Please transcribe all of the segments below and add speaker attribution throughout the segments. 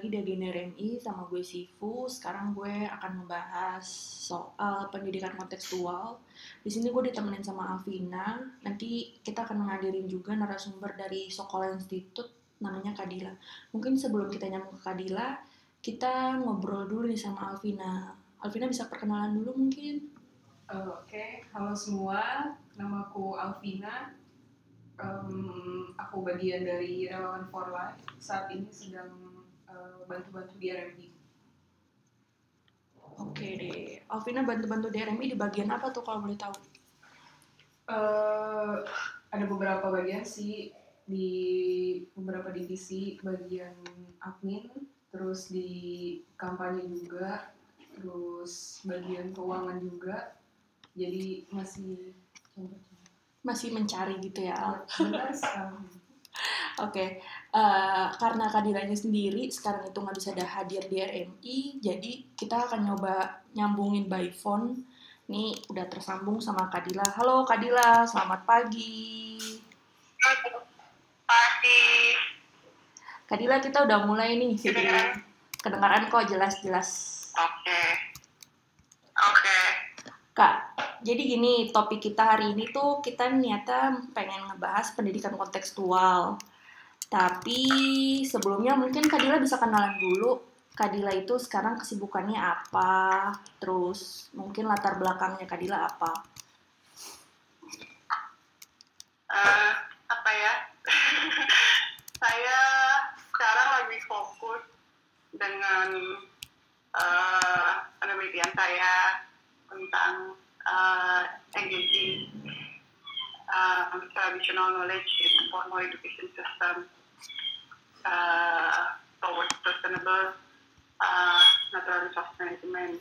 Speaker 1: lagi di Agenda RMI sama gue Sifu. Sekarang gue akan membahas soal pendidikan kontekstual. Di sini gue ditemenin sama Alvina. Nanti kita akan menghadirin juga narasumber dari Sokola Institute namanya Kadila. Mungkin sebelum kita nyambung ke Kadila, kita ngobrol dulu nih sama Alvina. Alvina bisa perkenalan dulu mungkin?
Speaker 2: Uh, Oke, halo semua. Namaku Alvina. Um, aku bagian dari Relawan for Life. Saat ini sedang uh, bantu-bantu di RMI.
Speaker 1: Oke deh. Alvina bantu-bantu di RMI di bagian apa tuh kalau boleh tahu?
Speaker 2: Uh, ada beberapa bagian sih di beberapa divisi bagian admin, terus di kampanye juga, terus bagian keuangan juga. Jadi masih
Speaker 1: Masih mencari gitu ya, Al?
Speaker 2: Benar sekali.
Speaker 1: Oke, eh, karena kehadirannya sendiri sekarang itu nggak bisa ada hadir di RMI, jadi kita akan nyoba nyambungin by phone. Nih udah tersambung sama Kadila. Halo Kadila, selamat pagi.
Speaker 3: Pasti
Speaker 1: Kadila kita udah mulai nih.
Speaker 3: Kedengaran?
Speaker 1: Kedengaran kok jelas-jelas.
Speaker 3: oke. Oke.
Speaker 1: Kak, jadi gini, topik kita hari ini tuh kita niatnya pengen ngebahas pendidikan kontekstual. Tapi sebelumnya mungkin Kadila bisa kenalan dulu. Kadila itu sekarang kesibukannya apa? Terus mungkin latar belakangnya Kadila apa?
Speaker 3: Eh, apa ya? Saya sekarang lagi fokus dengan eh, penelitian saya tentang eh, engaging eh, traditional knowledge in formal education system uh, towards sustainable uh, natural resource management.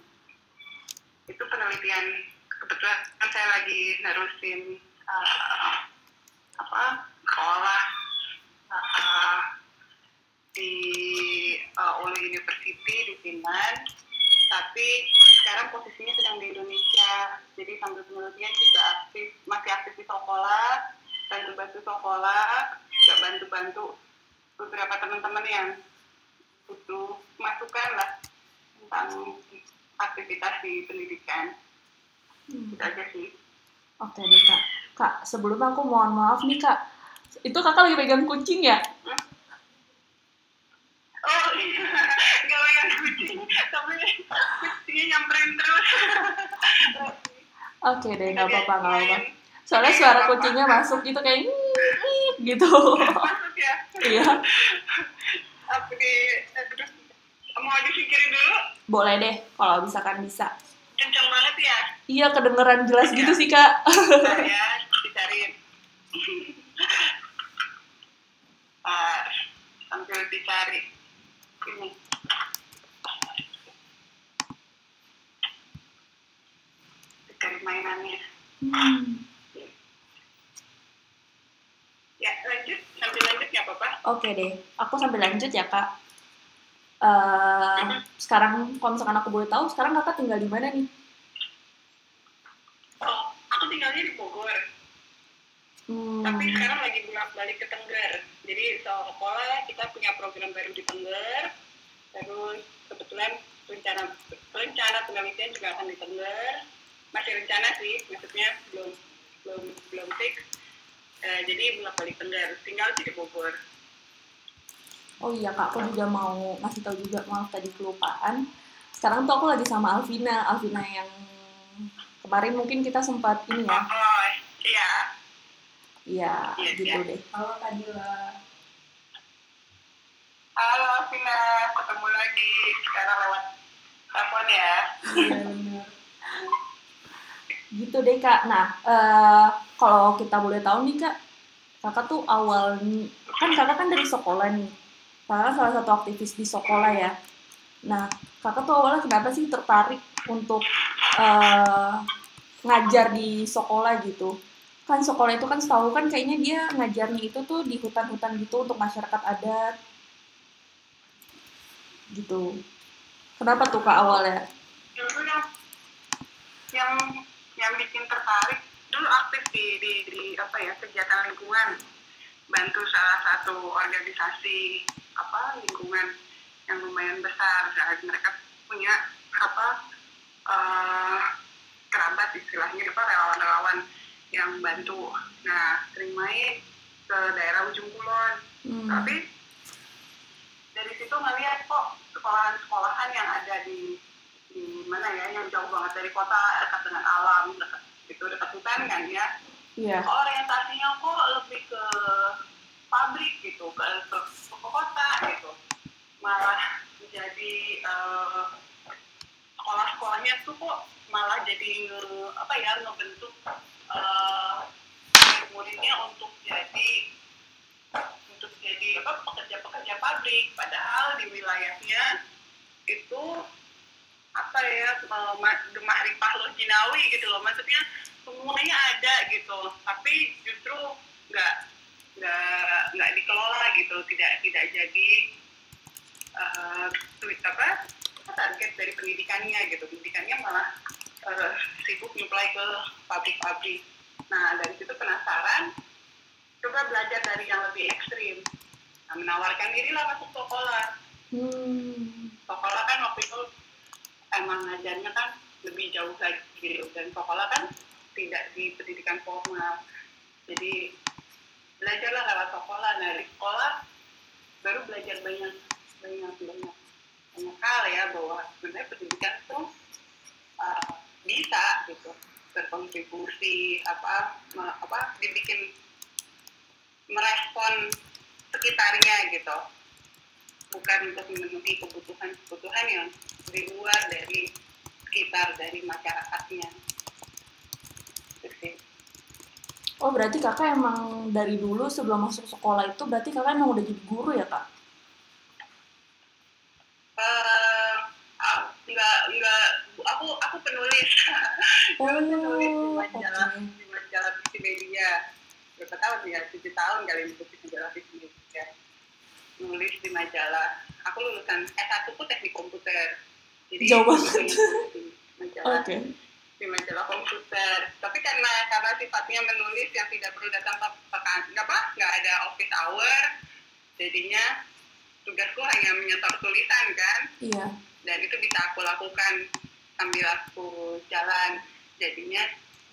Speaker 3: Itu penelitian kebetulan kan saya lagi nerusin uh, apa sekolah uh, di uh, Ulu University di Finland, tapi sekarang posisinya sedang di Indonesia. Jadi sambil penelitian juga aktif, masih aktif di sekolah, bantu-bantu sekolah, juga bantu-bantu beberapa teman-teman yang butuh masukan lah tentang aktivitas di pendidikan.
Speaker 1: Hmm.
Speaker 3: Itu aja sih.
Speaker 1: Oke deh kak. Kak, sebelumnya aku mohon maaf nih kak. Itu kakak lagi pegang kucing ya?
Speaker 3: Oh iya, gak pegang kucing, tapi kucingnya nyamperin terus.
Speaker 1: Oke deh, nggak apa-apa, nggak apa-apa.
Speaker 3: Main.
Speaker 1: Soalnya
Speaker 3: Iya,
Speaker 1: suara kucingnya masuk gitu kayak gitu.
Speaker 3: Masuk ya.
Speaker 1: Iya.
Speaker 3: Aku di, eh, terus mau disingkirin dulu,
Speaker 1: Boleh deh, kalau misalkan bisa.
Speaker 3: kencang banget ya.
Speaker 1: Iya, kedengeran jelas gitu sih, Kak.
Speaker 3: Saya dicariin. Ah, sambil dicari. Ini. Dicari mainannya.
Speaker 1: Hmm.
Speaker 3: Ya, lanjut. Sambil lanjut nggak apa-apa.
Speaker 1: Oke deh, aku sambil lanjut ya, Kak. Eh, sekarang, kalau misalkan aku boleh tahu, sekarang kakak tinggal di mana nih?
Speaker 3: Oh, aku tinggalnya di Bogor.
Speaker 1: Hmm.
Speaker 3: Tapi sekarang lagi bolak balik ke Tengger. Jadi soal sekolah kita punya program baru di Tengger. Terus kebetulan rencana rencana penelitian juga akan di Tengger. Masih rencana sih, maksudnya belum belum belum fix. Eh, jadi bolak balik Tengger. Tinggal sih di Bogor.
Speaker 1: Oh iya kak, aku juga mau ngasih tahu juga maaf tadi kelupaan. Sekarang tuh aku lagi sama Alvina, Alvina yang kemarin mungkin kita sempat ini ya,
Speaker 3: Oh, iya.
Speaker 1: Iya
Speaker 3: Iya,
Speaker 1: gitu
Speaker 3: iya.
Speaker 1: deh.
Speaker 2: Halo Kadila.
Speaker 3: Halo Vina, ketemu lagi sekarang lewat telepon ya.
Speaker 2: Iya benar.
Speaker 1: Gitu deh kak. Nah, eh, kalau kita boleh tahu nih kak, kakak tuh awal kan kakak kan dari sekolah nih. Kakak kan salah satu aktivis di sekolah ya. Nah, kakak tuh awalnya kenapa sih tertarik untuk eh, ngajar di sekolah gitu? Kan sekolah itu kan setahu kan kayaknya dia ngajarnya itu tuh di hutan-hutan gitu untuk masyarakat adat. Gitu. Kenapa tuh kak awalnya?
Speaker 3: dulu yang yang yang bikin tertarik dulu aktif di di, di apa ya kegiatan lingkungan bantu salah satu organisasi apa lingkungan yang lumayan besar dan mereka punya apa eh, kerabat istilahnya apa relawan-relawan yang bantu nah sering main ke daerah ujung kulon
Speaker 1: Hmm.
Speaker 3: tapi dari situ ngeliat kok sekolahan-sekolahan yang ada di di mana ya yang jauh banget dari kota dekat dengan alam dekat itu dekat hutan kan ya
Speaker 1: Iya.
Speaker 3: orientasinya kok lebih ke pabrik gitu ke, ke, ke kota gitu malah menjadi eh, sekolah-sekolahnya tuh kok malah jadi apa ya ngebentuk eh, muridnya untuk jadi untuk jadi apa pekerja-pekerja pabrik. Padahal di wilayahnya itu apa ya eh, ma- gemah ripah lo jinawi gitu loh. Maksudnya semuanya ada gitu. Tapi justru nggak nggak nggak dikelola gitu. Tidak tidak jadi apa apa target dari pendidikannya gitu. Pendidikannya malah eh, sibuk nyuplai ke pabrik-pabrik nah dari situ penasaran coba belajar dari yang lebih ekstrim. Nah, menawarkan dirilah masuk sekolah.
Speaker 1: Hmm.
Speaker 3: sekolah kan waktu itu emang ngajarnya kan lebih jauh lagi gitu. Dan sekolah kan tidak di pendidikan formal. Jadi belajarlah lewat sekolah. Nah dari sekolah baru belajar banyak banyak banyak banyak hal ya bahwa sebenarnya pendidikan itu uh, bisa gitu berkontribusi apa me- apa dibikin merespon sekitarnya gitu bukan untuk memenuhi kebutuhan-kebutuhan yang di luar dari sekitar dari masyarakatnya Itu sih.
Speaker 1: Oh berarti kakak emang dari dulu sebelum masuk sekolah itu berarti kakak emang udah jadi guru ya kak?
Speaker 3: Aku penulis
Speaker 1: Oh
Speaker 3: penulis di
Speaker 1: oke.
Speaker 3: majalah di majalah visi media berapa tahun ya? Tujuh tahun kali untuk di majalah visi media nulis di majalah aku lulusan S1 ku teknik komputer. Jadi
Speaker 1: Jauh banget.
Speaker 3: di majalah
Speaker 1: Oke.
Speaker 3: di majalah komputer. Tapi karena karena sifatnya menulis yang tidak perlu datang ke pekan nggak apa nggak ada office hour jadinya tugasku hanya menyetor tulisan kan?
Speaker 1: Iya.
Speaker 3: dan itu bisa aku lakukan sambil aku jalan jadinya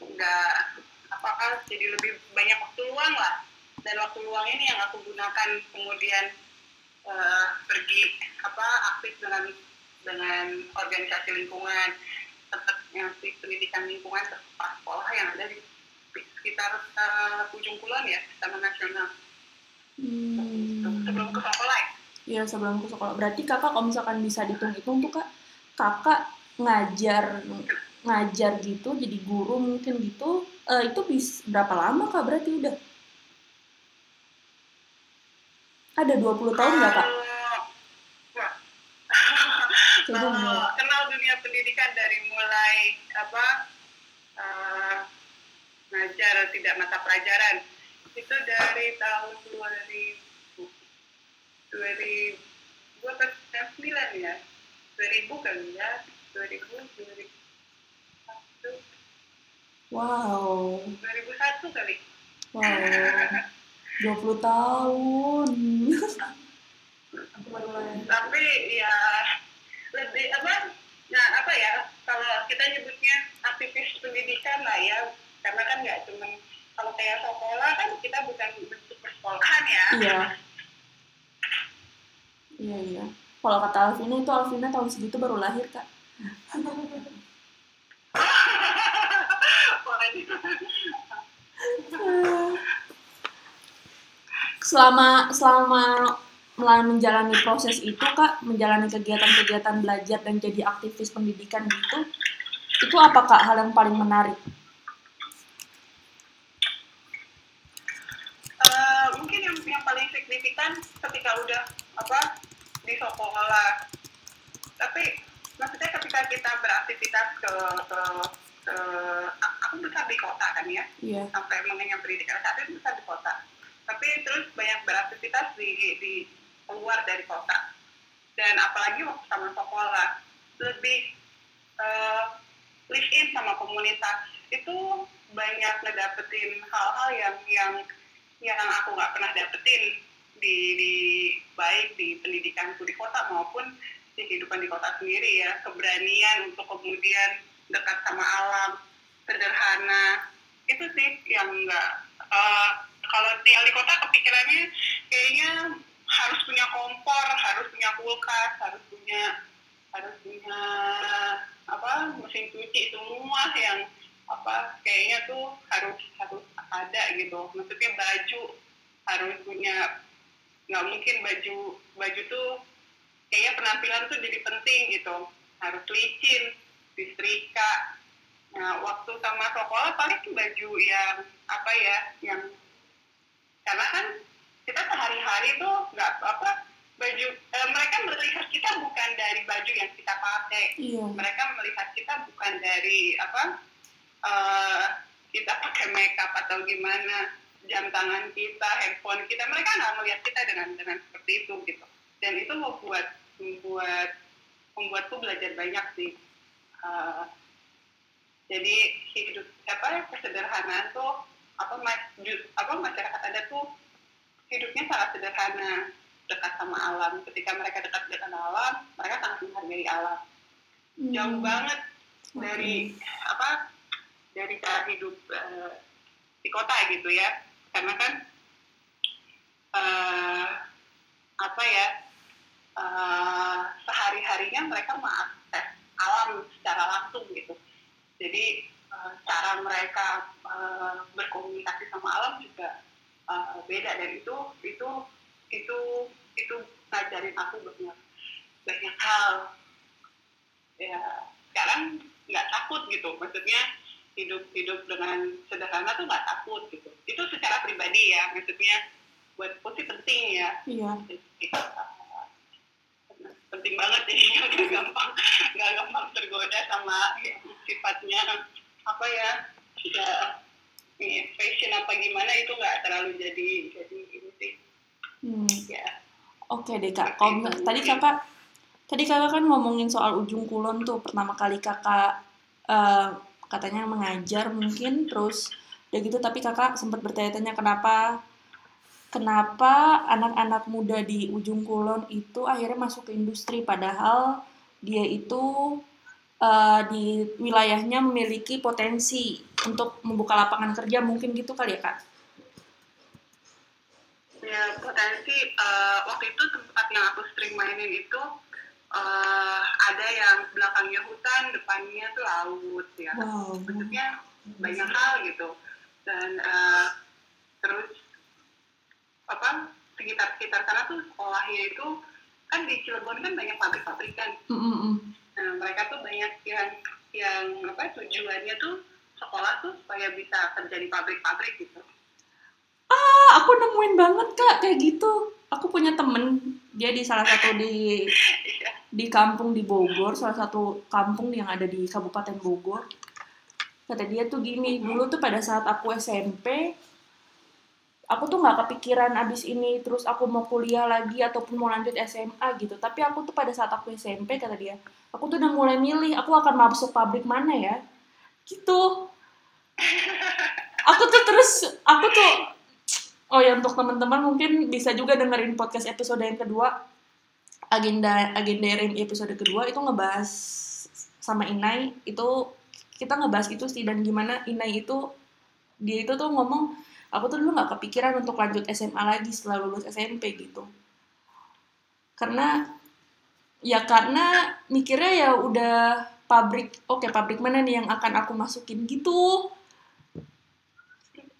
Speaker 3: nggak apakah jadi lebih banyak waktu luang lah dan waktu luang ini yang aku gunakan kemudian eh, pergi apa aktif dengan dengan organisasi lingkungan tempat yang si pendidikan lingkungan tempat sekolah yang ada di sekitar eh, ujung kulon ya taman nasional
Speaker 1: Hmm.
Speaker 3: sebelum ke sekolah ya.
Speaker 1: Iya sebelum ke sekolah. Berarti kakak kalau misalkan bisa dihitung-hitung tuh kak, kakak ngajar ngajar gitu jadi guru mungkin gitu eh, itu bis berapa lama kak berarti udah ada 20 tahun nggak kak? Coba nggak?
Speaker 3: kenal dunia pendidikan dari mulai apa eh, ngajar tidak mata pelajaran itu dari tahun 2000 2000 gua pas kelas 9 ya 2000 kali ya 2000 2001
Speaker 1: Wow,
Speaker 3: 2001 kali
Speaker 1: wow, 20 tahun.
Speaker 3: Tapi ya lebih apa nah apa ya kalau kita nyebutnya aktivis pendidikan lah ya karena kan nggak cuma kalau kayak sekolah kan kita bukan bentuk persekolahan ya
Speaker 1: Iya. Iya, iya. Kalau kata Alvina itu Alvina tahun segitu baru lahir, Kak. Selama selama menjalani proses itu, Kak, menjalani kegiatan-kegiatan belajar dan jadi aktivis pendidikan gitu, itu apa Kak hal yang paling menarik?
Speaker 3: Eh, mungkin yang, yang paling signifikan ketika udah apa di sekolah tapi maksudnya ketika kita beraktivitas ke ke, ke aku besar di kota kan ya.
Speaker 1: Iya.
Speaker 3: sampai mengenyam pendidikan saat itu besar di kota. Tapi terus banyak beraktivitas di di luar dari kota. Dan apalagi waktu sama sekolah. Lebih eh, live in sama komunitas. Itu banyak ngedapetin hal-hal yang yang yang aku nggak pernah dapetin di, di baik di pendidikanku di kota maupun kehidupan di kota sendiri ya. Keberanian untuk kemudian dekat sama alam sederhana. Itu sih yang enggak eh, kalau tinggal di kota kepikirannya kayaknya harus punya kompor harus punya kulkas harus punya harus punya apa mesin cuci semua yang apa kayaknya tuh harus harus ada gitu. Maksudnya baju harus punya nggak mungkin baju baju tuh kayaknya penampilan tuh jadi penting gitu. Harus licin disetrika. Nah waktu sama sekolah paling baju yang apa ya yang karena kan kita sehari-hari tuh nggak apa baju eh, mereka melihat kita bukan dari baju yang kita pakai.
Speaker 1: Iya.
Speaker 3: mereka melihat kita bukan dari apa eh, kita pakai makeup atau gimana jam tangan kita handphone kita. Mereka nggak melihat kita dengan dengan seperti itu gitu dan itu membuat membuat membuatku belajar banyak sih. Eh, jadi hidup apa kesederhanaan tuh apa apa masyarakat adat tuh hidupnya sangat sederhana dekat sama alam. Ketika mereka dekat dengan alam mereka sangat menghargai alam. Jauh
Speaker 1: Hmm.
Speaker 3: banget dari apa dari cara hidup eh, di kota gitu ya. Karena kan eh, apa ya eh, sehari harinya mereka mengakses alam secara langsung gitu. Jadi eh, cara mereka eh, berkomunikasi sama alam juga eh, beda. Dan itu itu itu itu ngajarin aku banyak banyak hal. Ya sekarang nggak takut gitu. Maksudnya hidup hidup dengan sederhana tuh nggak takut gitu. Itu secara pribadi ya. Maksudnya buat aku sih penting ya.
Speaker 1: Iya.
Speaker 3: Jadi, uh, penting banget sih nggak gampang nggak gampang tergoda sama sifatnya. Apa ya ya ini, fashion apa gimana itu nggak terlalu jadi jadi ini sih.
Speaker 1: Hmm.
Speaker 3: ya.
Speaker 1: Oke deh kak, misal- tadi kakak tadi kakak kan ngomongin soal ujung kulon tuh. Pertama kali kakak eh, katanya mengajar mungkin terus udah gitu tapi kakak sempat bertanya-tanya kenapa kenapa anak-anak muda di ujung kulon itu akhirnya masuk ke industri padahal dia itu eh, di wilayahnya memiliki potensi untuk membuka lapangan kerja mungkin gitu kali ya kak?
Speaker 3: ya potensi eh, waktu itu tempat yang aku sering mainin itu eh, ada yang belakangnya hutan depannya tuh laut ya
Speaker 1: Wow.
Speaker 3: maksudnya banyak hal gitu dan eh, terus apa sekitar sekitar sana tuh sekolahnya itu kan di Cilegon kan banyak pabrik-pabrik kan
Speaker 1: Mm, mm, mm.
Speaker 3: nah mereka tuh banyak yang yang apa tujuannya tuh sekolah tuh supaya bisa kerja di pabrik-pabrik gitu
Speaker 1: Ah, aku nemuin banget kak kayak gitu. Aku punya temen dia di salah satu di
Speaker 3: Iya.
Speaker 1: di kampung di Bogor, salah satu kampung yang ada di Kabupaten Bogor. Kata dia tuh gini, dulu tuh pada saat aku SMP, aku tuh nggak kepikiran abis ini terus aku mau kuliah lagi ataupun mau lanjut SMA gitu. Tapi aku tuh pada saat aku SMP kata dia, aku tuh udah mulai milih aku akan masuk pabrik mana ya, gitu. Aku tuh terus, aku tuh Oh ya untuk teman-teman mungkin bisa juga dengerin podcast episode yang kedua agenda agenda yang episode kedua itu ngebahas sama Inai itu kita ngebahas itu sih dan gimana Inai itu dia itu tuh ngomong aku tuh dulu nggak kepikiran untuk lanjut SMA lagi setelah lulus SMP gitu. Karena ya karena mikirnya ya udah pabrik oke pabrik mana nih yang akan aku masukin gitu.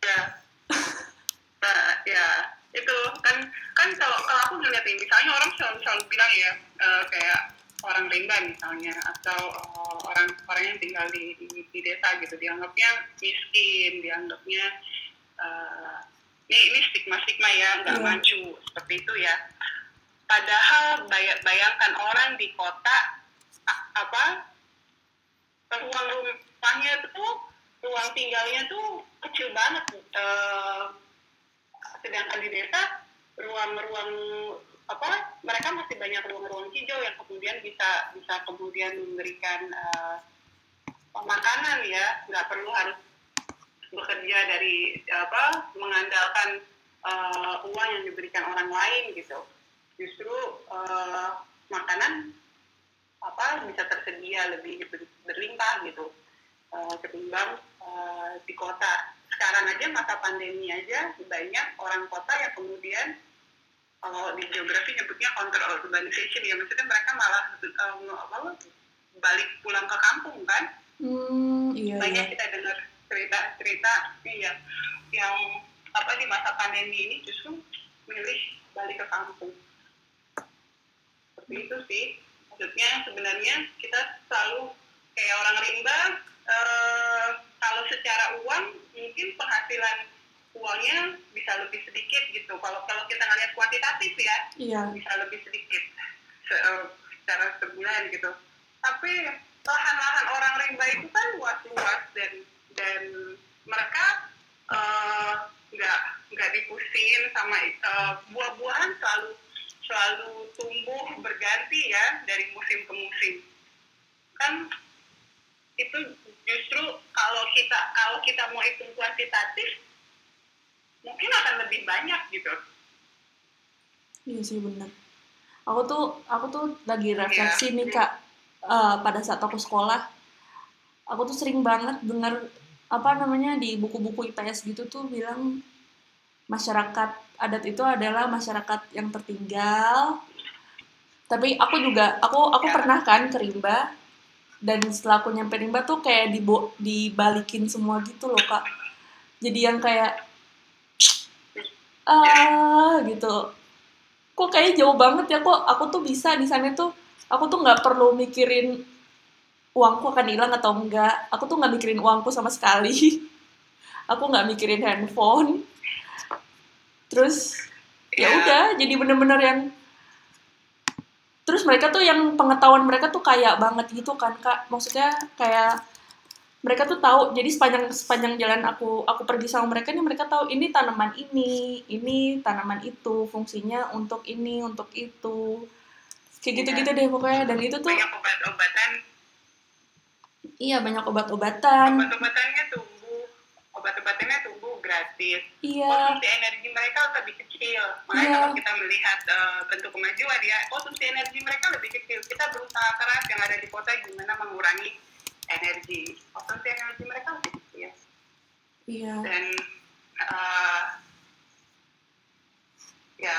Speaker 3: Ya nah, ya itu kan kan kalau kalau aku ngeliat nih misalnya orang selalu selalu bilang ya eh, kayak orang rimba misalnya atau eh, orang orang yang tinggal di, di, di desa gitu dianggapnya miskin dianggapnya eh, ini ini stigma stigma ya nggak
Speaker 1: Iya.
Speaker 3: maju seperti itu ya padahal bay- bayangkan orang di kota apa ruang rumahnya tuh ruang tinggalnya tuh kecil banget eh, sedangkan di desa ruang-ruang apa mereka masih banyak ruang-ruang hijau yang kemudian bisa bisa kemudian memberikan eh, makanan ya nggak perlu harus bekerja dari apa mengandalkan uh, uang yang diberikan orang lain gitu. Justru uh, makanan apa bisa tersedia lebih ber- berlimpah gitu. Uh, ketimbang uh, di kota. Sekarang aja masa pandemi aja banyak orang kota yang kemudian kalau di geografi nyebutnya counter urbanization ya. Maksudnya mereka malah um, apa, balik pulang ke kampung kan?
Speaker 1: Hmm, iya,
Speaker 3: banyak
Speaker 1: iya.
Speaker 3: kita dengar cerita cerita iya yang apa di masa pandemi ini justru milih balik ke kampung. Seperti itu sih. Maksudnya sebenarnya kita selalu kayak orang rimba eh, kalau secara uang mungkin penghasilan uangnya bisa lebih sedikit gitu. Kalau kalau kita ngelihat kuantitatif ya
Speaker 1: Iya,
Speaker 3: bisa lebih sedikit se- eh, secara sebulan gitu. Tapi lahan-lahan orang rimba itu kan luas-luas dan dan mereka eh, nggak nggak dipusingin sama eh, buah-buahan selalu selalu tumbuh berganti ya dari musim ke musim. Kan itu justru kalau kita kalau kita mau hitung kuantitatif mungkin akan lebih banyak gitu.
Speaker 1: iya sih benar. Aku tuh, aku tuh lagi refleksi
Speaker 3: Iya.
Speaker 1: nih kak, Eh, pada saat aku sekolah, aku tuh sering banget dengar apa namanya di buku-buku IPS gitu tuh bilang masyarakat adat itu adalah masyarakat yang tertinggal. Tapi aku juga, aku aku pernah kan ke Rimba dan setelah aku nyampe Rimba tuh kayak dibo, dibalikin semua gitu loh kak. Jadi yang kayak ah gitu. Kok kayak jauh banget ya kok aku tuh bisa di sana tuh aku tuh nggak perlu mikirin uangku akan hilang atau enggak. Aku tuh nggak mikirin uangku sama sekali. Aku nggak mikirin handphone. Terus ya
Speaker 3: Iya.
Speaker 1: udah jadi bener-bener yang terus mereka tuh yang pengetahuan mereka tuh kayak banget gitu kan kak maksudnya kayak mereka tuh tahu jadi sepanjang sepanjang jalan aku aku pergi sama mereka nih mereka tahu ini tanaman ini ini tanaman itu fungsinya untuk ini untuk itu kayak gitu-gitu deh pokoknya dan itu tuh
Speaker 3: banyak obat-obatan
Speaker 1: iya banyak obat-obatan.
Speaker 3: Obat-obatannya tumbuh. Obat-obatannya tumbuh gratis.
Speaker 1: Iya.
Speaker 3: Konsumsi energi mereka lebih kecil. Makanya
Speaker 1: Iya.
Speaker 3: kalau kita melihat eh, bentuk kemajuan ya konsumsi energi mereka lebih kecil. Kita berusaha keras yang ada di kota gimana mengurangi energi. Konsumsi energi mereka lebih kecil.
Speaker 1: Iya.
Speaker 3: Dan eh, ya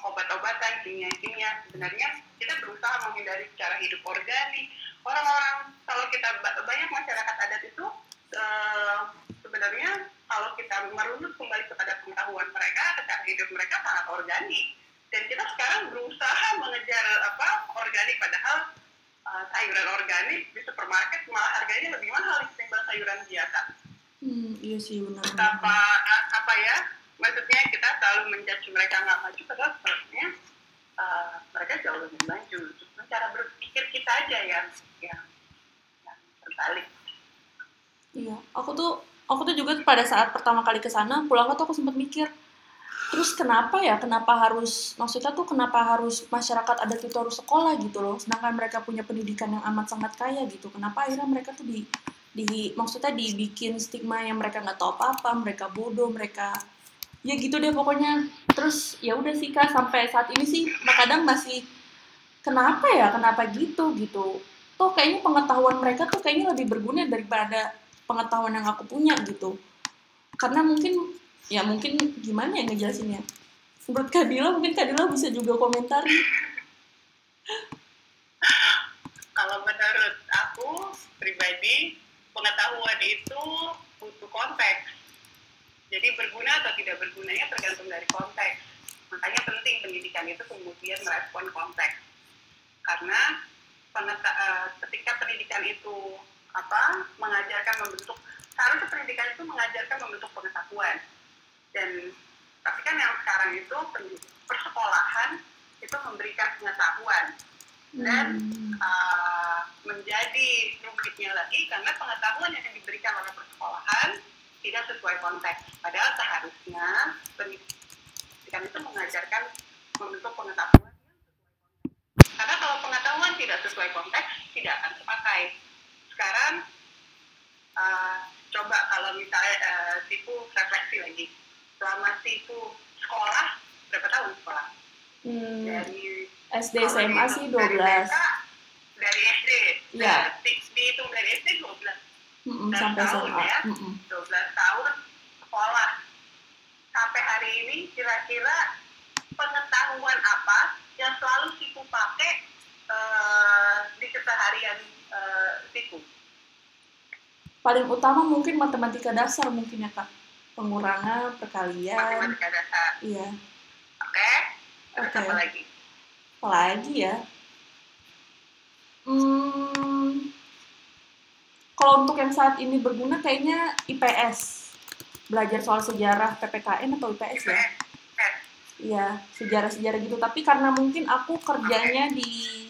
Speaker 3: obat-obatan kimia-kimia. Sebenarnya kita berusaha menghindari cara hidup organik orang-orang kalau kita ba- banyak masyarakat adat itu eh, sebenarnya kalau kita merunut kembali kepada pengetahuan mereka cara hidup mereka sangat organik. Dan kita sekarang berusaha mengejar apa organik padahal eh, sayuran organik di supermarket malah harganya lebih mahal ketimbang sayuran biasa.
Speaker 1: Hmm, iya sih benar.
Speaker 3: Apa apa ya maksudnya kita selalu menjudge mereka nggak maju padahal sebenarnya uh, mereka jauh lebih maju cara berpikir kita aja yang yang, yang terbalik.
Speaker 1: Iya, aku tuh aku tuh juga pada saat pertama kali ke sana pulang tuh aku sempat mikir terus kenapa ya? Kenapa harus maksudnya tuh kenapa harus masyarakat adat itu harus sekolah gitu loh? Sedangkan mereka punya pendidikan yang amat sangat kaya gitu. Kenapa akhirnya mereka tuh di di maksudnya dibikin stigma yang mereka nggak tahu apa apa mereka bodoh mereka ya gitu deh pokoknya. Terus ya udah sih kak sampai saat ini sih kadang masih kenapa ya kenapa gitu gitu. Tuh kayaknya pengetahuan mereka tuh kayaknya lebih berguna daripada pengetahuan yang aku punya gitu. Karena mungkin ya mungkin gimana ya ngejelasinnya? Menurut Kadila mungkin Kadila bisa juga komentar.
Speaker 3: Kalau menurut aku pribadi pengetahuan itu butuh konteks. Jadi berguna atau tidak bergunanya tergantung dari konteks. Makanya penting pendidikan itu kemudian merespon konteks karena pengeta- eh, ketika pendidikan itu apa mengajarkan membentuk seharusnya pendidikan itu mengajarkan membentuk pengetahuan dan tapi kan yang sekarang itu persekolahan itu memberikan pengetahuan dan
Speaker 1: Hmm,
Speaker 3: uh, menjadi rumitnya lagi karena pengetahuan yang diberikan oleh persekolahan tidak sesuai konteks. Padahal seharusnya pendidikan itu mengajarkan membentuk pengetahuan yang sesuai konteks. Karena kalau pengetahuan tidak sesuai konteks, tidak akan terpakai. Sekarang uh, coba kalau misalnya uh, tipu refleksi lagi. Selama itu sekolah berapa tahun sekolah
Speaker 1: Hmm,
Speaker 3: dari
Speaker 1: SD SMA sih
Speaker 3: dari
Speaker 1: 12.
Speaker 3: TK, dari SD
Speaker 1: Iya.
Speaker 3: Dari- dihitung dari SD 12
Speaker 1: Mm-mm,
Speaker 3: Dan
Speaker 1: sampai
Speaker 3: tahun
Speaker 1: SMA.
Speaker 3: ya.
Speaker 1: Mm-mm.
Speaker 3: 12 tahun sekolah sampai hari ini kira-kira pengetahuan apa yang selalu Siku pakai eh, di keseharian eh, Siku
Speaker 1: Paling utama mungkin matematika dasar mungkin ya kak. Pengurangan, perkalian.
Speaker 3: matematika dasar
Speaker 1: Iya.
Speaker 3: oke terus
Speaker 1: Oke.
Speaker 3: apa lagi
Speaker 1: Apalagi ya? Hmm, kalau untuk yang saat ini berguna kayaknya IPS. Belajar soal sejarah PPKN atau IPS ya? Iya, sejarah-sejarah gitu. Tapi karena mungkin aku kerjanya di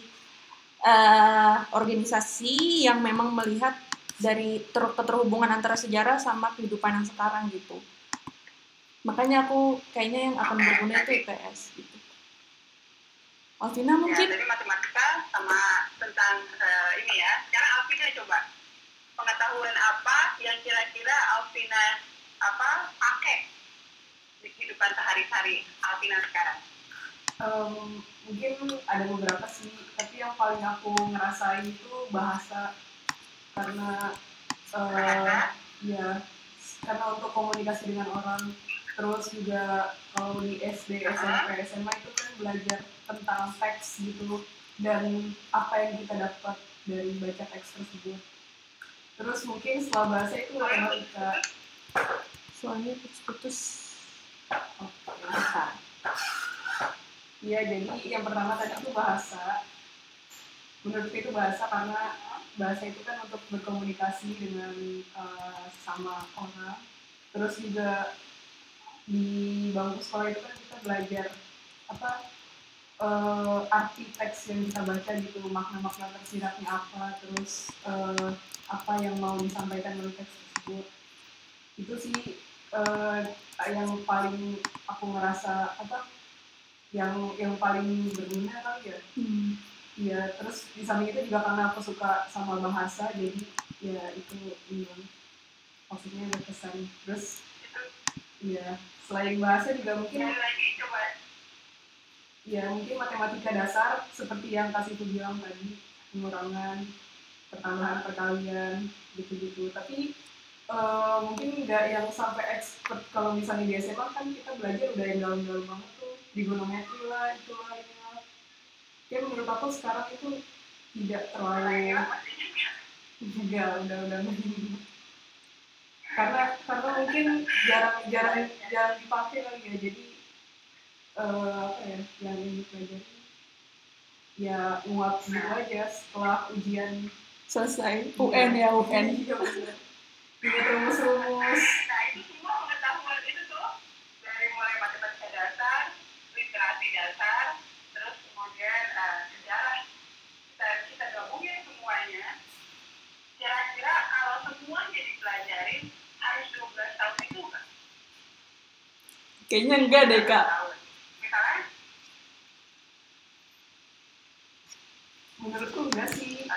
Speaker 1: eh, organisasi yang memang melihat dari ter- keterhubungan antara sejarah sama kehidupan yang sekarang gitu. Makanya aku kayaknya yang akan berguna itu IPS gitu. Alvina
Speaker 3: ya
Speaker 1: mungkin?
Speaker 3: jadi matematika sama tentang eh, ini ya sekarang Alvina coba pengetahuan apa yang kira-kira Alvina apa pakai di kehidupan sehari-hari Alvina sekarang
Speaker 2: Em, mungkin ada beberapa sih tapi yang paling aku ngerasain itu bahasa. Karena eh,
Speaker 3: bahasa
Speaker 2: ya karena untuk komunikasi dengan orang. Terus juga kalau di SD SMP SMA itu kan belajar tentang teks gitu dan apa yang kita dapat dari baca teks tersebut. Terus mungkin setelah bahasa itu matematika
Speaker 1: Soalnya putus-putus.
Speaker 2: Oke. Iya, jadi yang pertama tadi itu bahasa. Menurutku itu bahasa karena bahasa itu kan untuk berkomunikasi dengan eh, sama orang. Terus juga di bangku sekolah itu kan kita belajar apa eh, arti teks yang kita baca gitu, makna-makna tersiratnya apa, terus eh, apa yang mau disampaikan oleh teks tersebut. Itu sih eh, yang paling aku ngerasa apa yang yang paling berguna kali ya?
Speaker 1: Hmm.
Speaker 2: ya terus di samping itu juga karena aku suka sama bahasa jadi ya itu ini maksudnya berkesan terus ya selain bahasa juga mungkin
Speaker 3: Sekali lagi coba.
Speaker 2: Ya mungkin matematika dasar seperti yang kasih itu bilang tadi pengurangan pertambahan perkalian gitu-gitu. Tapi eh, mungkin nggak yang sampai expert kalau misalnya di SMA kan kita belajar udah yang dalam-dalam banget tuh trigonometri lah itulah inilah ya menurut aku sekarang itu tidak terlalu enggak udah udah karena karena mungkin jarang jarang jarang dipakai kali ya jadi eh, apa ya ini dipelajari ya nguap gitu aja setelah ujian
Speaker 1: Selesai. UN ya, UN.
Speaker 2: Iya, bener. Ingat rumus-rumus
Speaker 3: Nah, itu semua pengetahuan itu tuh dari mulai matematika dasar, literasi dasar, terus kemudian eh, sejarah. Kita, kita gabungin semuanya. Kira-kira kalau semuanya dipelajarin harus 12 tahun itu kan?
Speaker 1: Kayaknya enggak deh kak.
Speaker 2: Menurutku enggak sih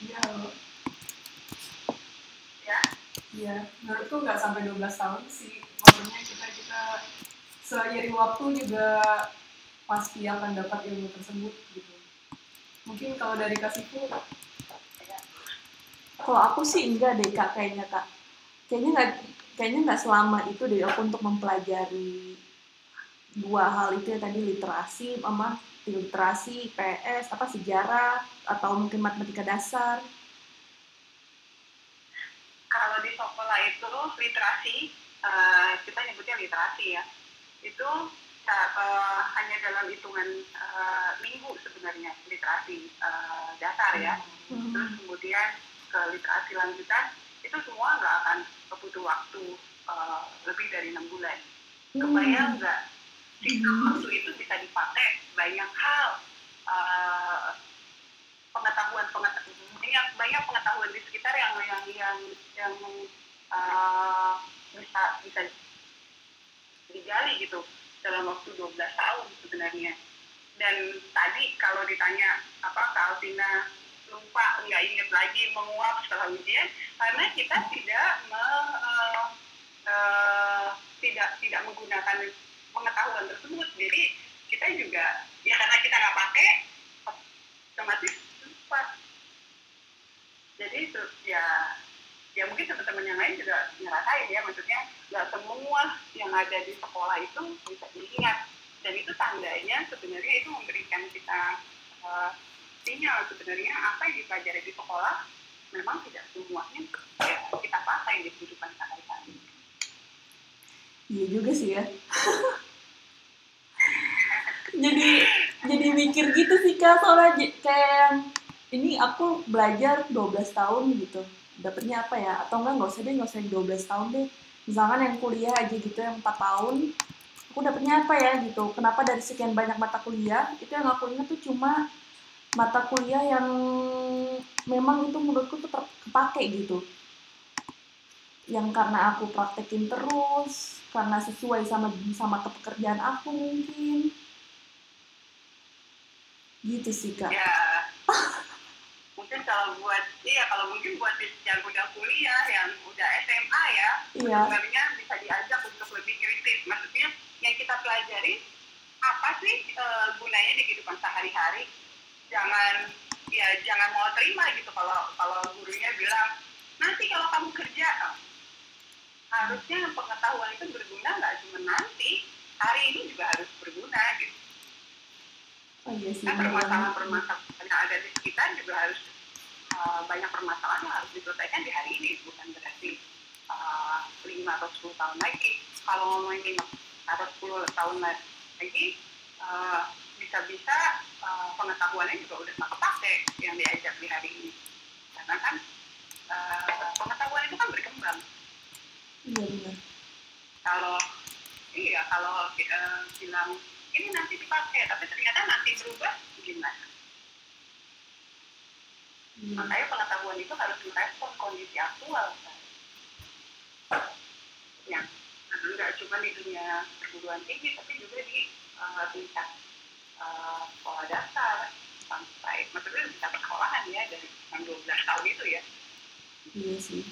Speaker 2: iya loh.
Speaker 3: ya,
Speaker 2: iya menurutku enggak sampai 12 tahun sih maksudnya kita kita seiring waktu juga pasti akan dapat ilmu tersebut gitu mungkin kalau dari kasihku
Speaker 1: Kalau aku sih enggak deh kak kayaknya kak. Kayaknya nggak kayaknya nggak selama itu deh aku untuk mempelajari dua hal itu ya tadi literasi sama literasi PS apa sejarah atau mungkin matematika dasar.
Speaker 3: kalau di sekolah itu literasi, eh, kita nyebutnya literasi ya, itu eh, hanya dalam hitungan eh, minggu sebenarnya literasi eh, dasar ya. Terus kemudian ke literasi lanjutan itu semua nggak akan butuh waktu eh, lebih dari enam bulan. Kebayang nggak? Sisa waktu itu bisa dipakai banyak hal. eh, pengetahuan pengetahuan banyak banyak pengetahuan di sekitar yang yang yang yang eh, bisa bisa digali gitu dalam waktu 12 tahun sebenarnya dan tadi kalau ditanya apa Kak Alvina lupa nggak inget lagi menguap setelah ujian karena kita tidak me, eh, eh, tidak tidak menggunakan pengetahuan tersebut jadi kita juga ya karena kita nggak pakai otomatis lupa jadi ya ya mungkin teman-teman yang lain juga ngerasain ya maksudnya nggak semua yang ada di sekolah itu bisa diingat dan itu tandanya sebenarnya itu memberikan kita uh, sinyal sebenarnya apa yang dipelajari di sekolah memang tidak semuanya ya, kita pakai di kehidupan sehari-hari.
Speaker 1: Iya juga sih ya. jadi jadi mikir gitu sih kak. Soalnya kayak ini aku belajar 12 tahun gitu. Dapetnya apa ya? Atau enggak nggak usah deh nggak usah yang 12 tahun deh. Misalkan yang kuliah aja gitu yang 4 tahun aku dapetnya apa ya gitu? Kenapa dari sekian banyak mata kuliah? Itu yang aku ingat tuh cuma mata kuliah yang memang itu menurutku tuh kepake gitu. Yang karena aku praktekin terus karena sesuai sama sama pekerjaan aku mungkin gitu sih kak
Speaker 3: Ya mungkin kalau buat iya kalau mungkin buat yang udah kuliah yang udah SMA ya
Speaker 1: iya
Speaker 3: sebenarnya bisa diajak untuk lebih kritis. Maksudnya yang kita pelajari apa sih eh, gunanya di kehidupan sehari-hari? Jangan ya jangan mau terima gitu kalau kalau gurunya bilang nanti kalau kamu kerja eh, harusnya pengetahuan itu berguna nggak cuma nanti hari ini juga harus berguna gitu.
Speaker 1: Oh iya sih.
Speaker 3: Kan permasalahan-permasalahan yang ada di sekitar juga harus uh, banyak permasalahan yang harus diselesaikan di hari ini bukan berarti uh, lima atau 10 tahun lagi. Kalau ngomongin lima atau 10 tahun lagi uh, bisa-bisa uh, pengetahuannya juga udah tak kepake yang diajak di hari ini. Karena kan uh, pengetahuan itu kan berkembang.
Speaker 1: Iya benar.
Speaker 3: Kalau iya kalau uh, bilang ini nanti dipakai tapi ternyata nanti berubah gimana
Speaker 1: Iya.
Speaker 3: makanya pengetahuan itu harus merespon kondisi aktual kan. yang nggak cuma di dunia perguruan tinggi tapi juga di uh, tingkat uh, sekolah dasar sampai maksudnya di tingkat sekolahan ya dari yang 12 tahun itu ya
Speaker 1: iya sih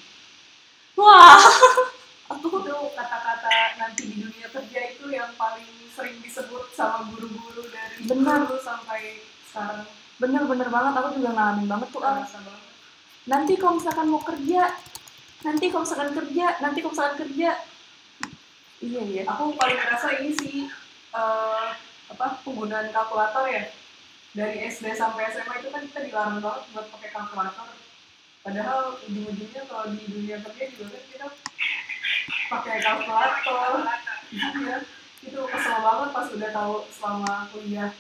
Speaker 1: wah aku
Speaker 2: itu kata-kata nanti di dunia kerja itu yang paling sering disebut sama guru-guru dari
Speaker 1: Benar.
Speaker 2: dulu sampai sekarang.
Speaker 1: Bener-bener banget. Aku juga ngalamin banget tuh ah. nanti kalau misalkan mau kerja nanti kalau misalkan kerja nanti kalau misalkan kerja. Iya iya.
Speaker 2: Aku paling ngerasa ini sih eh, apa penggunaan kalkulator ya. Dari SD sampai SMA itu kan kita dilarang banget buat pakai kalkulator. Padahal ujung-ujungnya kalau di dunia kerja juga kan kita pakai kalkulator iya itu kesel banget pas udah tahu selama kuliah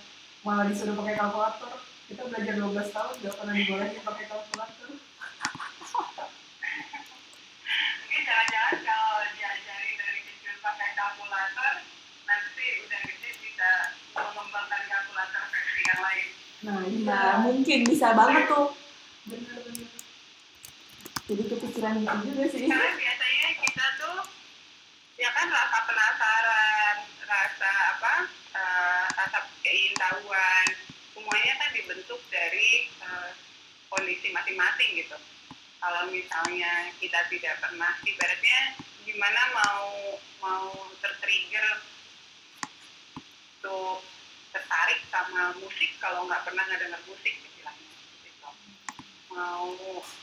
Speaker 2: malah disuruh pakai kalkulator. Kita belajar 12 tahun gak pernah dibolehin pakai kalkulator.
Speaker 3: Mungkin jangan-jangan kalau diajari dari kecil pakai kalkulator nanti udah gede bisa mengembangkan kalkulator versi yang lain.
Speaker 2: Nah iya
Speaker 1: nah mungkin bisa banget tuh.
Speaker 2: Bener-bener.
Speaker 1: Jadi kepikiran gitu juga sih.
Speaker 3: Karena ya kan rasa penasaran rasa apa eh, rasa keingin tahuan semuanya kan dibentuk dari eh, kondisi masing-masing gitu kalau misalnya kita tidak pernah ibaratnya gimana mau mau tertrigger untuk tertarik sama musik kalau nggak pernah ngedenger musik istilahnya gitu. mau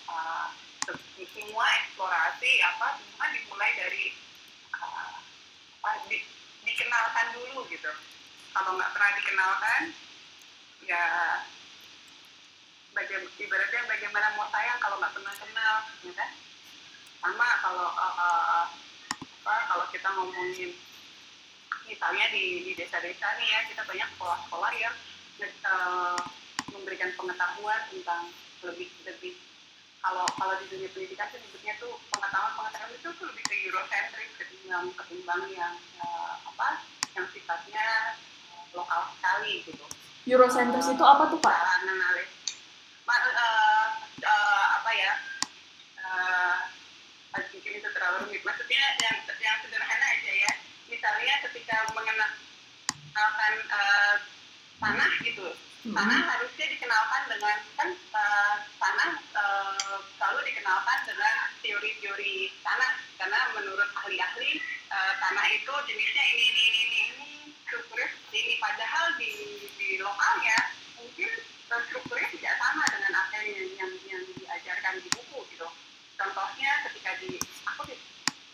Speaker 3: uh, se- semua eksplorasi apa semua dimulai dari uh, di- dikenalkan dulu gitu. Kalau nggak pernah dikenalkan ya baga- ibaratnya bagaimana mau sayang kalau nggak pernah kenal ya kan? Sama kalau uh, uh, apa kalau kita ngomongin misalnya di di desa-desa nih ya kita banyak sekolah-sekolah yang uh, memberikan pengetahuan tentang lebih lebih kalau kalau di dunia pendidikan tuh disebutnya tuh pengetahuan pengetahuan itu tuh lebih ke eurocentris ketimbang ketimbang yang uh, apa yang sifatnya uh, lokal sekali gitu.
Speaker 1: Eurocentris itu apa tuh pak?
Speaker 3: Mengalir. Ma, eh, eh, apa ya eh, mungkin itu terlalu rumit. Maksudnya yang yang sederhana aja ya. Misalnya ketika mengenalkan eh, tanah gitu. Tanah harusnya dikenalkan dengan kan eh, karena uh, dikenalkan dengan teori-teori tanah. Karena menurut ahli-ahli
Speaker 1: uh,
Speaker 3: tanah itu jenisnya ini ini ini ini, ini strukturnya seperti ini. Padahal di di lokalnya mungkin eh, strukturnya tidak sama dengan apa yang yang, yang diajarkan di buku gitu. Contohnya ketika di aku di,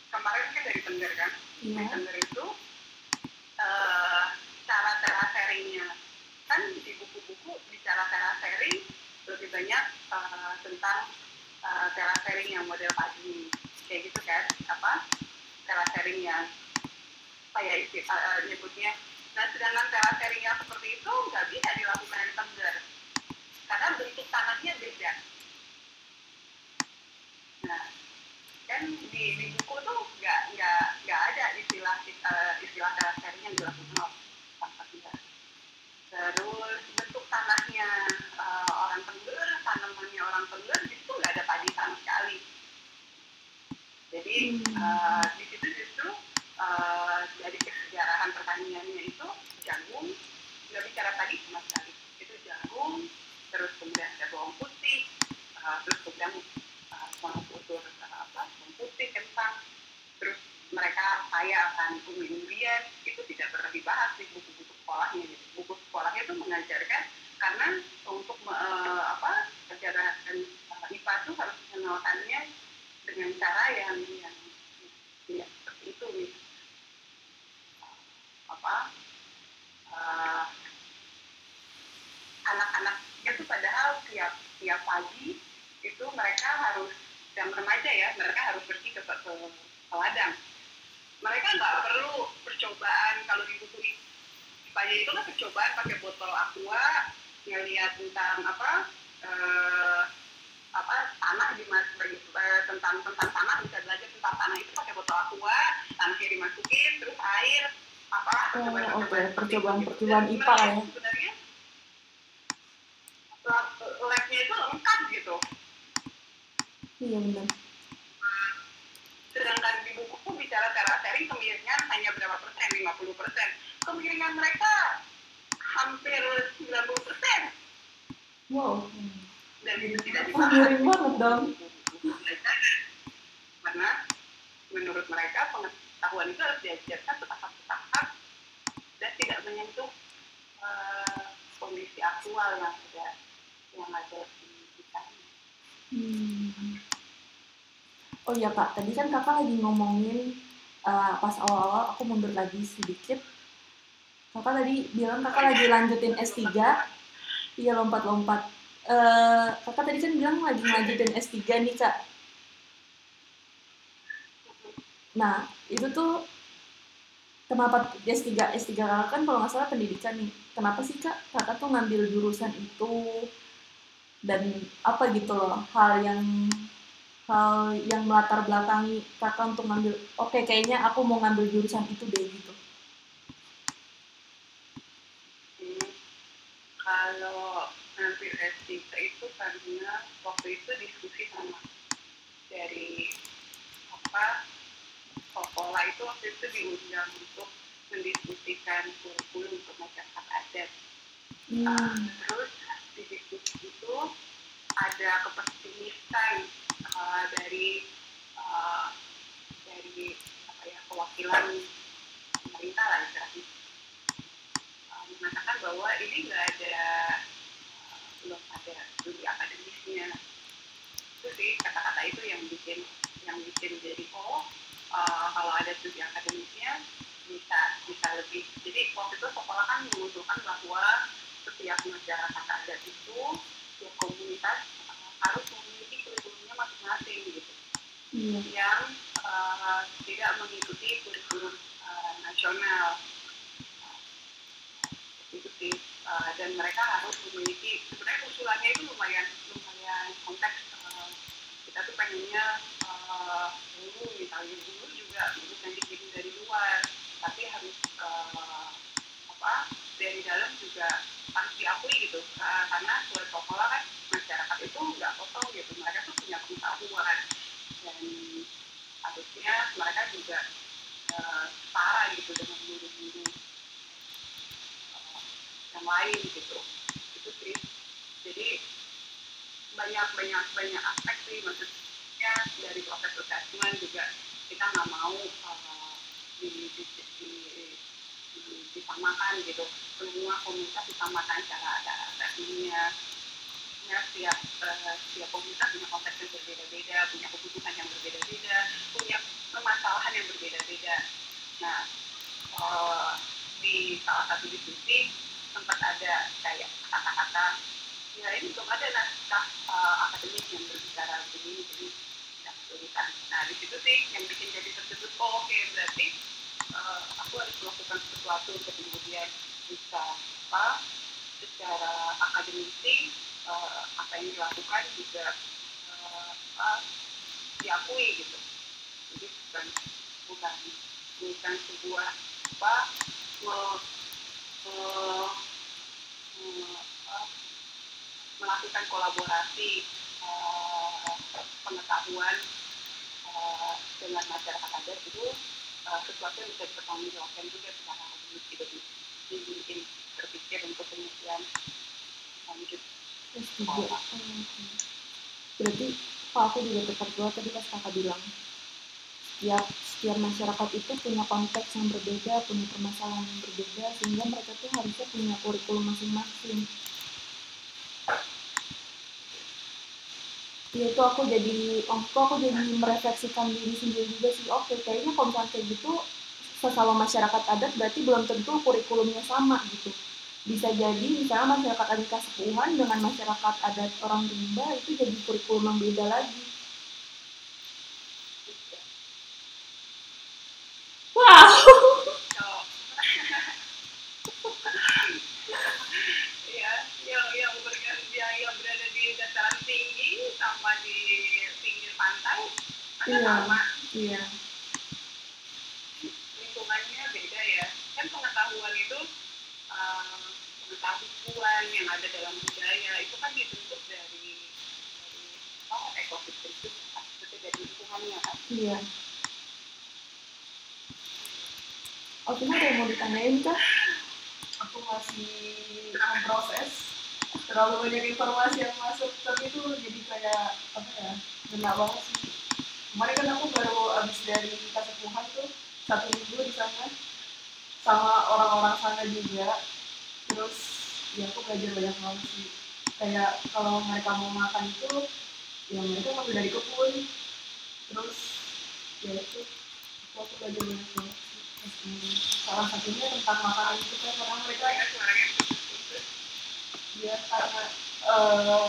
Speaker 3: kemarin kan dari iya. tender kan? Yeah. tender eh, nyebutnya. Nah sedangkan terasering yang seperti itu nggak bisa dilakukan di Tengger. Karena bentuk tanahnya beda. Nah kan di, di buku tuh nggak nggak nggak ada istilah eh, istilah terasering yang dilakukan oleh terus bentuk tanahnya eh, orang Tengger tanamannya orang Tengger di situ nggak ada padi sama sekali. Jadi
Speaker 1: Hmm.
Speaker 3: eh, di situ justru eh, dari kesejarahan pertaniannya itu jagung nggak bicara padi sama sekali itu jagung terus kemudian ada bawang putih eh, terus kemudian uh, monokultur uh, apa bawang putih kentang terus mereka kaya akan umbi-umbian itu tidak pernah dibahas di buku-buku sekolahnya gitu. buku sekolahnya itu mengajarkan karena untuk eh, apa pelajaran uh, IPA itu harus mengenalkannya dengan cara yang yang tidak seperti itu gitu. apa eh, anak-anaknya tuh padahal tiap tiap pagi itu mereka harus jam remaja ya mereka harus pergi ke, ke, ke ladang mereka nggak perlu percobaan kalau di buku IPA itu kan percobaan pakai botol aqua ngelihat tentang apa eh, apa tanah dimas eh, tentang tentang tanah bisa belajar tentang tanah itu pakai botol aqua tanahnya dimasukin terus air apa
Speaker 1: Oh,
Speaker 3: seperti itu.
Speaker 1: Percobaan-percobaan
Speaker 3: Dan
Speaker 1: IPA ya.
Speaker 3: sebenarnya lab labnya itu lengkap gitu
Speaker 1: iya benar
Speaker 3: sedangkan di buku bicara terasering kemiringan hanya berapa persen 50 persen kemiringan mereka hampir 90 persen
Speaker 1: wow
Speaker 3: dan itu tidak
Speaker 1: Oh, miring banget dong.
Speaker 3: karena menurut mereka pengetahuan itu harus diajarkan setahap-setahap dan tidak menyentuh eh, kondisi aktual yang ada yang ada di sana.
Speaker 1: Hmm. Oh iya kak, tadi kan kakak lagi ngomongin uh, pas awal-awal aku mundur lagi sedikit. Kakak tadi bilang kakak lagi lanjutin S3. Iya lompat-lompat. Eh, kakak tadi kan bilang lagi lanjutin S3 nih kak. Nah, itu tuh kenapa S3 S3 kakak kan kalau nggak salah pendidikan nih. Kenapa sih kak kakak tuh ngambil jurusan itu dan apa gitu loh hal yang hal yang melatar belakangi kakak untuk ngambil oke kayaknya aku mau ngambil jurusan itu deh gitu.
Speaker 3: Hmm, kalau ngambil S3 itu karena waktu itu diskusi sama dari apa sekolah itu waktu itu diundang untuk mendiskusikan kurikulum untuk masyarakat adat. Uh,
Speaker 1: Hmm.
Speaker 3: terus di diskusi itu ada kepesimisan uh, dari uh, dari apa ya kewakilan pemerintah lah istilahnya. Uh, mengatakan bahwa ini nggak ada uh, belum ada studi akademisnya. Itu sih kata-kata itu yang bikin yang bikin jadi oh uh, kalau ada studi akademisnya bisa bisa lebih. Jadi waktu itu sekolah kan mengusulkan bahwa setiap masyarakat adat itu setiap komunitas harus memiliki kurikulumnya masing-masing gitu
Speaker 1: Iya.
Speaker 3: yang uh, tidak mengikuti kurikulum uh, nasional. Itu sih Uh, dan mereka harus memiliki sebenarnya usulannya itu lumayan lumayan konteks uh, kita tuh pengennya uh, misalnya guru juga yang dikirim dari luar. Tapi harus uh, apa dari dalam juga harus diakui gitu. Uh, karena suatu sekolah kan masyarakat itu nggak kosong gitu. Mereka tuh punya pengetahuan dan harusnya mereka juga uh, gitu dengan guru-guru uh, yang lain gitu. Itu sih. Jadi banyak banyak banyak aspek sih maksudnya dari proses assessment juga kita nggak mau uh, di, di, di, di- di- disamakan gitu. Semua komunitas disamakan cara cara assessmentnya ya setiap eh, setiap komunitas punya konteks yang berbeda-beda punya kebutuhan yang berbeda-beda punya permasalahan yang berbeda-beda. Nah satu diskusi sempat ada kayak kata-kata ya ini belum ada naskah uh, akademik yang berbicara begini jadi tidak kesulitan. Nah di situ sih yang bikin jadi terkejut oh oke berarti uh, aku harus melakukan sesuatu untuk kemudian bisa apa secara akademisi uh, apa yang dilakukan juga uh, uh, diakui gitu jadi bukan bukan bukan sebuah apa me, me, me, uh, melakukan kolaborasi uh, pengetahuan uh, dengan masyarakat adat itu uh, sesuatu yang bisa dipertanggungjawabkan juga secara akademik gitu mungkin berpikir untuk penelitian lanjut
Speaker 1: Oh. Berarti Pak aku juga tepat juga tadi pas kakak bilang setiap setiap masyarakat itu punya konteks yang berbeda, punya permasalahan yang berbeda, sehingga mereka tuh harusnya punya kurikulum masing-masing. Iya itu aku jadi, waktu aku jadi merefleksikan diri sendiri juga sih, oke kayaknya kalau kayak gitu, sesama masyarakat adat berarti belum tentu kurikulumnya sama gitu. Bisa jadi misalnya masyarakat adat Kasepuhan dengan masyarakat adat orang Rimba itu jadi kurikulum yang beda lagi. Wow!
Speaker 3: So, ya, yang yang berada yang, yang berada di dataran tinggi sama di pinggir pantai ada
Speaker 1: Iya.
Speaker 3: sama
Speaker 1: Iya,
Speaker 3: lingkungannya beda ya. Kan pengetahuan itu eh, pengetahuan yang ada dalam budaya itu kan dibentuk dari dari oh, ekosistem itu maksudnya dari lingkungannya kan.
Speaker 1: iya. Alvina ada yang mau ditanyain kah?
Speaker 2: aku masih memproses terlalu banyak informasi yang masuk tapi itu jadi kayak apa ya benar banget sih kemarin kan aku baru habis dari Kasepuhan tuh satu minggu di sana sama orang-orang sana juga terus ya aku belajar banyak banget sih kayak mau makan itu ya mereka ngambil dari kebun. Terus ya itu aku, belajar banyak banget Terus, salah satunya tentang makanan itu kan karena mereka dia karena eh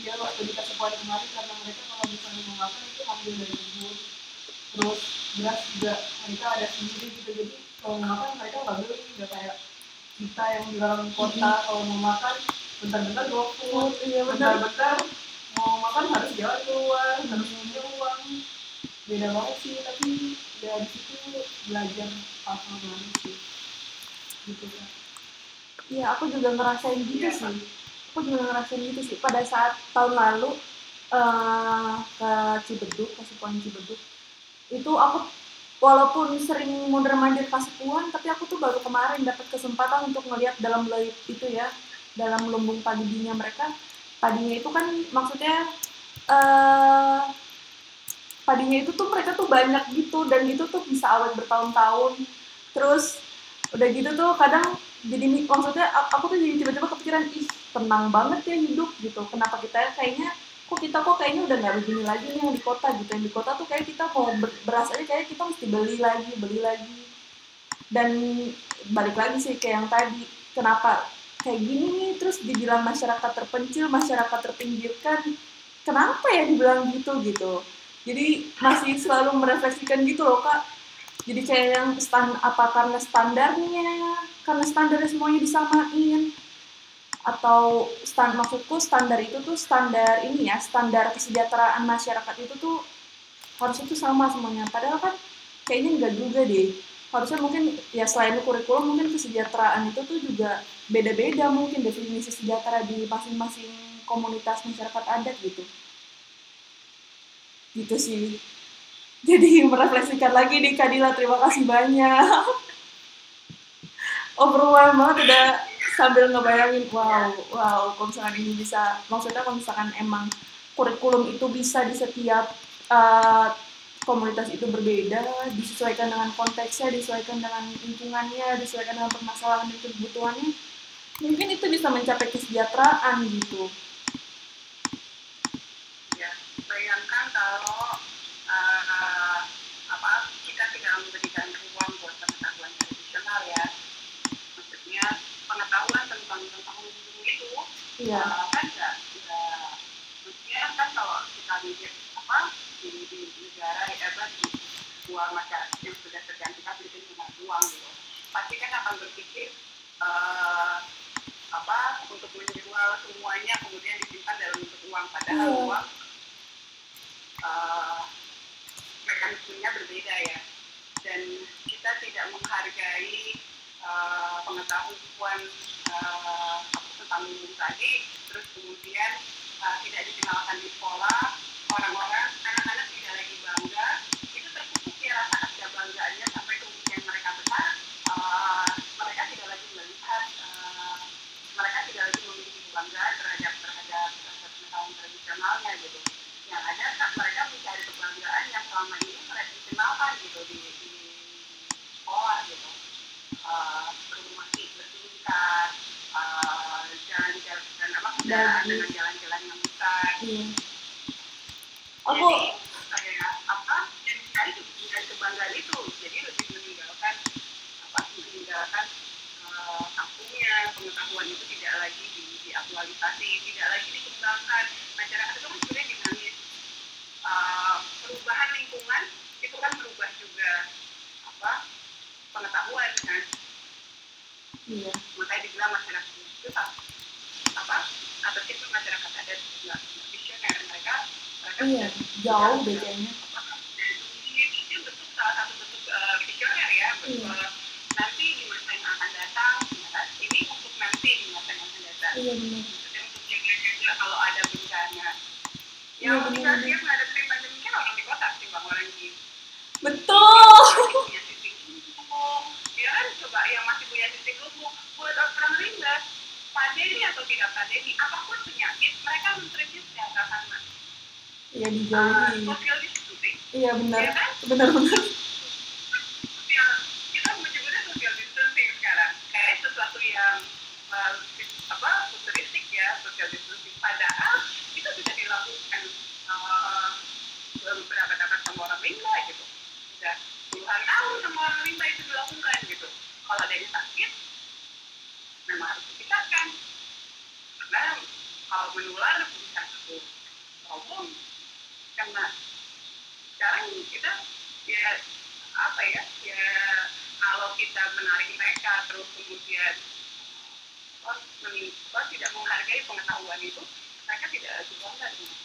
Speaker 2: dia waktu dikasih kode kemarin karena mereka kalau misalnya mau makan itu ambil dari kebun. Terus beras juga mereka ada sendiri gitu. Jadi kalau mau makan mereka nggak beli. Nggak kayak kita yang di dalam kota kalau mau makan bentar-bentar GoFood
Speaker 1: Iya benar.
Speaker 2: bentar-bentar mau makan harus jalan keluar harus punya uang beda banget sih tapi ya di situ belajar hal-hal baru sih gitu kan
Speaker 1: Iya, aku juga ngerasain gitu
Speaker 3: Iya,
Speaker 1: sih. Aku juga ngerasain gitu sih. Pada saat tahun lalu eh ke Cibeduk, ke Sepuan Cibeduk, itu aku walaupun sering mundur mandir ke Sepuan, tapi aku tuh baru kemarin dapat kesempatan untuk ngelihat dalam lelit itu ya, dalam lumbung padinya mereka. Padinya itu kan maksudnya eh padinya itu tuh mereka tuh banyak gitu dan itu tuh bisa awet bertahun-tahun. Terus udah gitu tuh kadang jadi maksudnya aku tuh jadi tiba-tiba kepikiran ih tenang banget ya hidup gitu kenapa kita kayaknya kok kita kok kayaknya udah nggak begini lagi nih yang di kota gitu yang di kota tuh kayak kita mau ber- beras aja kayak kita mesti beli lagi beli lagi dan balik lagi sih kayak yang tadi kenapa kayak gini nih terus dibilang masyarakat terpencil masyarakat terpinggirkan kenapa ya dibilang gitu gitu? Jadi masih selalu merefleksikan gitu loh kak. Jadi kayak yang stan apa karena standarnya karena standarnya semuanya disamain. Atau stand maksudku standar itu tuh standar ini ya standar kesejahteraan masyarakat itu tuh harusnya tuh sama semuanya. Padahal kan kayaknya enggak juga deh harusnya mungkin ya selain kurikulum mungkin kesejahteraan itu tuh juga beda-beda mungkin definisi sejahtera di masing-masing komunitas masyarakat adat gitu. Gitu sih. Jadi merefleksikan lagi nih Kadila terima kasih banyak. Overwhelmed banget udah sambil ngebayangin wow wow kalau misalkan ini bisa maksudnya kalau misalkan emang kurikulum itu bisa di setiap uh, komunitas itu berbeda disesuaikan dengan konteksnya disesuaikan dengan lingkungannya disesuaikan dengan permasalahan dan kebutuhannya mungkin itu bisa mencapai kesejahteraan gitu
Speaker 3: ya bayangkan kalau eh, apa kita tidak memberikan ruang buat pengetahuan tradisional ya maksudnya mikir apa di, di negara ya apa di sebuah masyarakat yang sudah tergantikan dengan uang gitu pasti kan akan berpikir uh, apa untuk menjual semuanya kemudian disimpan dalam bentuk uang padahal
Speaker 1: Iya.
Speaker 3: uang uh, mekanismenya berbeda ya dan kita tidak menghargai uh, pengetahuan uh, tentang minum tadi terus kemudian uh, tidak dikenalkan di sekolah orang-orang anak-anak tidak lagi bangga itu terpupuk ya rasa ketidakbanggaannya sampai kemudian mereka besar uh, mereka tidak lagi melihat uh, mereka tidak lagi memiliki kebanggaan terhadap terhadap terhadap pengetahuan tradisionalnya gitu yang ada kan mereka mencari kebanggaan yang selama ini mereka dikenalkan gitu di, di sekolah gitu uh, rumah bertingkat uh, jalan-jalan dan apa kendaraan
Speaker 1: Bagus.
Speaker 3: dengan jalan-jalan yang besar
Speaker 1: Iya. Aku
Speaker 3: jadi kayak apa dan sekali dengan kebanggaan itu jadi lebih meninggalkan apa meninggalkan uh, kampungnya pengetahuan itu tidak lagi di, diaktualisasi tidak lagi dikembangkan masyarakat itu kan sebenarnya dinamis Uh, perubahan lingkungan itu kan berubah juga apa pengetahuan kan
Speaker 1: iya.
Speaker 3: makanya dibilang masyarakat itu tak- apa atau itu masyarakat adat nggak nggak visioner mereka mereka
Speaker 1: Iya, jauh bedanya.
Speaker 3: itu bentuk salah satu bentuk uh, visioner ya
Speaker 1: Iya.
Speaker 3: bahwa nanti di masa yang akan datang ini untuk nanti di masa yang akan datang
Speaker 1: Iya benar.
Speaker 3: Maksudnya untuk jaga-jaga kalau ada bencana
Speaker 1: Iya,
Speaker 3: yang menghadapi pandemi kan orang di kota sih bang orang di
Speaker 1: Betul.
Speaker 3: punya ya kan coba yang masih punya titik lumpuh buat orang rimba pandemi atau tidak pandemi apa pun penyakit mereka men-treatnya secara sama
Speaker 1: Iya
Speaker 3: uh,
Speaker 1: dijauhi.
Speaker 3: distancing
Speaker 1: Iya benar.
Speaker 3: ya kan?
Speaker 1: Benar-benar.
Speaker 3: sosial kita menyebutnya social distancing sekarang. Kayak sesuatu yang uh, apa futuristik ya social distancing padahal itu sudah dilakukan uh, beberapa sama orang rimba gitu. Sudah puluhan tahun sama orang rimba itu dilakukan gitu. Kalau ada yang sakit memang harus dipisahkan. Karena kalau menular bisa satu ngomong karena sekarang kita ya apa ya ya kalau kita menarik mereka terus kemudian oh, men- oh, tidak menghargai pengetahuan itu mereka tidak lagi bangga dengan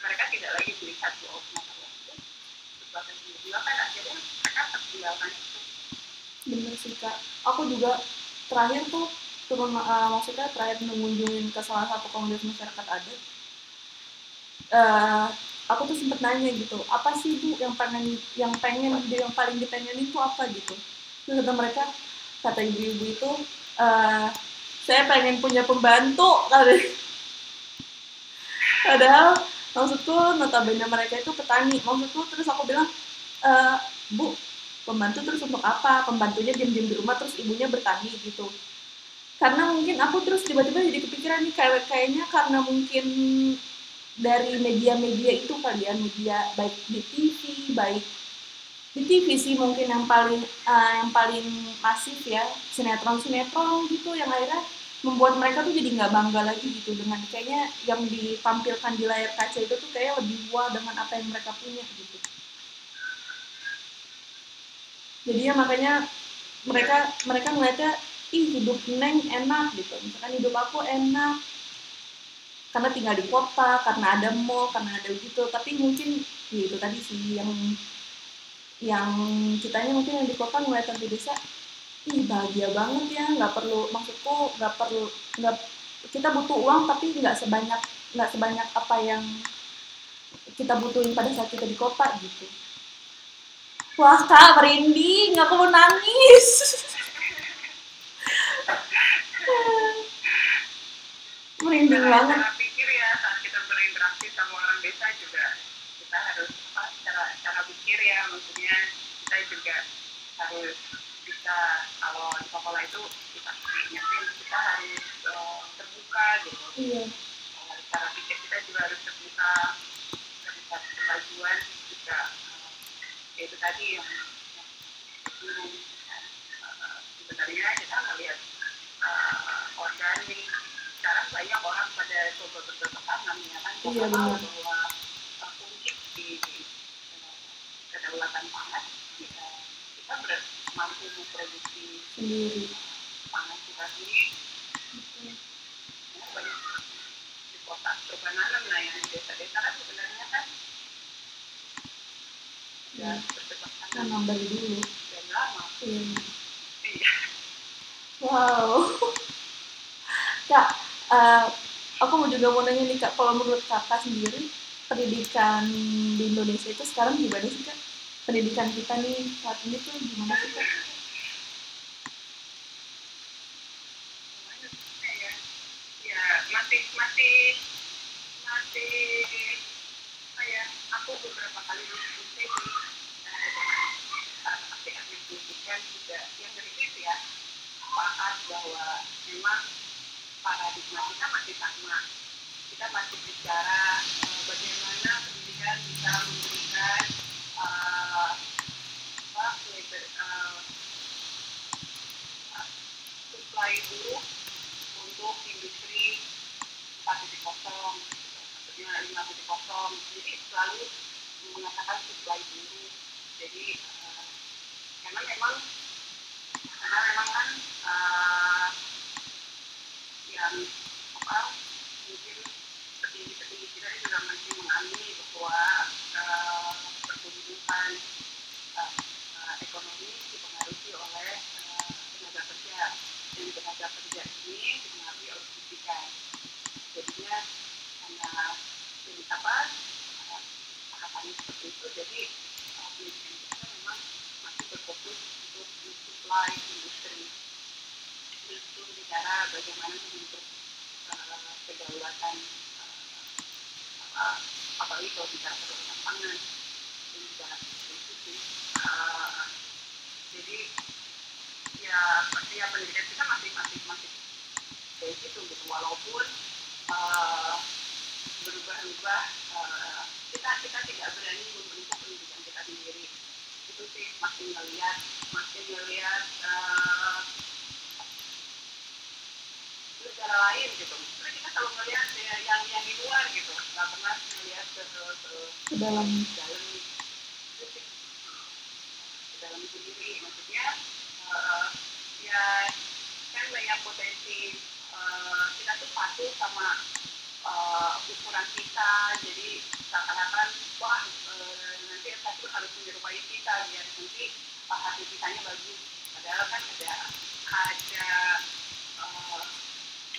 Speaker 3: mereka tidak lagi melihat bahwa pengetahuan itu sesuatu yang dilakukan akhirnya mereka tertinggalkan itu
Speaker 1: Bener sih kak. Aku juga terakhir tuh turun uh, maksudnya terakhir mengunjungin ke salah satu komunitas masyarakat adat. Eh, aku tuh sempet nanya gitu, apa sih bu yang pengen yang pengen yang paling dipengenin tuh apa gitu? Terus kata mereka, kata ibu-ibu itu, eh, saya pengen punya pembantu. Padahal maksudku notabene mereka itu petani. Maksudku terus aku bilang, "Eh, bu pembantu terus untuk apa pembantunya diam-diam di rumah terus ibunya bertani gitu karena mungkin aku terus tiba-tiba jadi kepikiran nih kayak kayaknya karena mungkin dari media-media itu kali ya media baik di TV baik di TV sih mungkin yang paling eh, yang paling masif ya sinetron sinetron gitu yang akhirnya membuat mereka tuh jadi nggak bangga lagi gitu dengan kayaknya yang ditampilkan di layar kaca itu tuh kayak lebih wah dengan apa yang mereka punya gitu. Jadi ya makanya mereka mereka ngeliatnya ih hidup neng enak gitu. Misalkan hidup aku enak. Karena tinggal di kota karena ada mall karena ada gitu. Tapi mungkin ya itu tadi sih yang yang kitanya mungkin yang di kota yang di desa ih bahagia banget ya nggak perlu maksudku nggak perlu nggak kita butuh uang tapi nggak sebanyak nggak sebanyak apa yang kita butuhin pada saat kita di kota gitu Wah kak merinding, aku mau nangis. merinding
Speaker 3: cara,
Speaker 1: banget.
Speaker 3: cara pikir ya saat kita berinteraksi sama orang desa juga kita harus apa cara cara pikir ya maksudnya kita juga harus kita kalau di sekolah itu kita ingetin kita harus eh, terbuka gitu.
Speaker 1: Iya.
Speaker 3: Uh, cara pikir kita juga harus terbuka terbuka kemajuan juga. Ya, itu tadi yang dulu eh, sebenarnya kita melihat uh, eh, organik. Sekarang banyak orang pada coba berbentuk tangan ya kan
Speaker 1: iya,
Speaker 3: tahu bahwa uh, di, di kedaulatan mampu memproduksi
Speaker 1: sendiri
Speaker 3: pangan kita sendiri ya, di kota coba nanam nah yang desa-desa kan sebenarnya kan ya berkembang
Speaker 1: tanam dari dulu
Speaker 3: dan lama
Speaker 1: Iya.
Speaker 3: iya
Speaker 1: Wow. Kak, eh, aku mau juga mau nanya nih Kak, kalau menurut Kakak sendiri, pendidikan di Indonesia itu sekarang gimana sih Kak? Pendidikan kita nih saat ini tuh gimana sih Kak?
Speaker 3: ya masih masih masih ya aku beberapa kali diskusi di aktif pendidikan juga yang berikut ya. Sepakat bahwa memang paradigma kita masih sama? Kita masih bicara eh, bagaimana pendidikan bisa memberikan eh, apa labor eh, supply buruk untuk industri 4.0 maksudnya 5.0 jadi selalu mengatakan supply dulu. Jadi eh, karena memang karena memang kan eh, yang apa mungkin petinggi-petinggi kita juga masih mengamini bahwa eh, pertumbuhan eh, eh, ekonomi dipengaruhi oleh eh, tenaga kerja dan tenaga kerja ini dipengaruhi oleh pendidikan jadinya karena ini apa eh, harapannya seperti itu jadi eh, pendidikan kita memang masih berfokus untuk mensupply industri. Itu bicara bagaimana membentuk eh, kedaulatan eh, apa apalagi kalau bicara kedaulatan pangan dan juga itu Eh, jadi ya ya pendidikan kita masih masih masih kayak gitu gitu. Walaupun eh, berubah-ubah eh, kita kita tidak berani membentuk pendidikan kita sendiri. Itu sih masih ngelihat masih ngelihat eh, negara lain gitu. Terus kita selalu ngelihat ya, yang yang di luar gitu. Nggak pernah ngelihat ke ke ke
Speaker 1: Ke dalam.
Speaker 3: dalam ke dalam sendiri. Maksudnya ya kan banyak potensi eh, kita tuh patuh sama eh, ukuran kita. Jadi seakan-akan wah eh, nanti satu harus menyerupai kita biar nanti uh, hasil kitanya bagus. Padahal kan ada ada eh,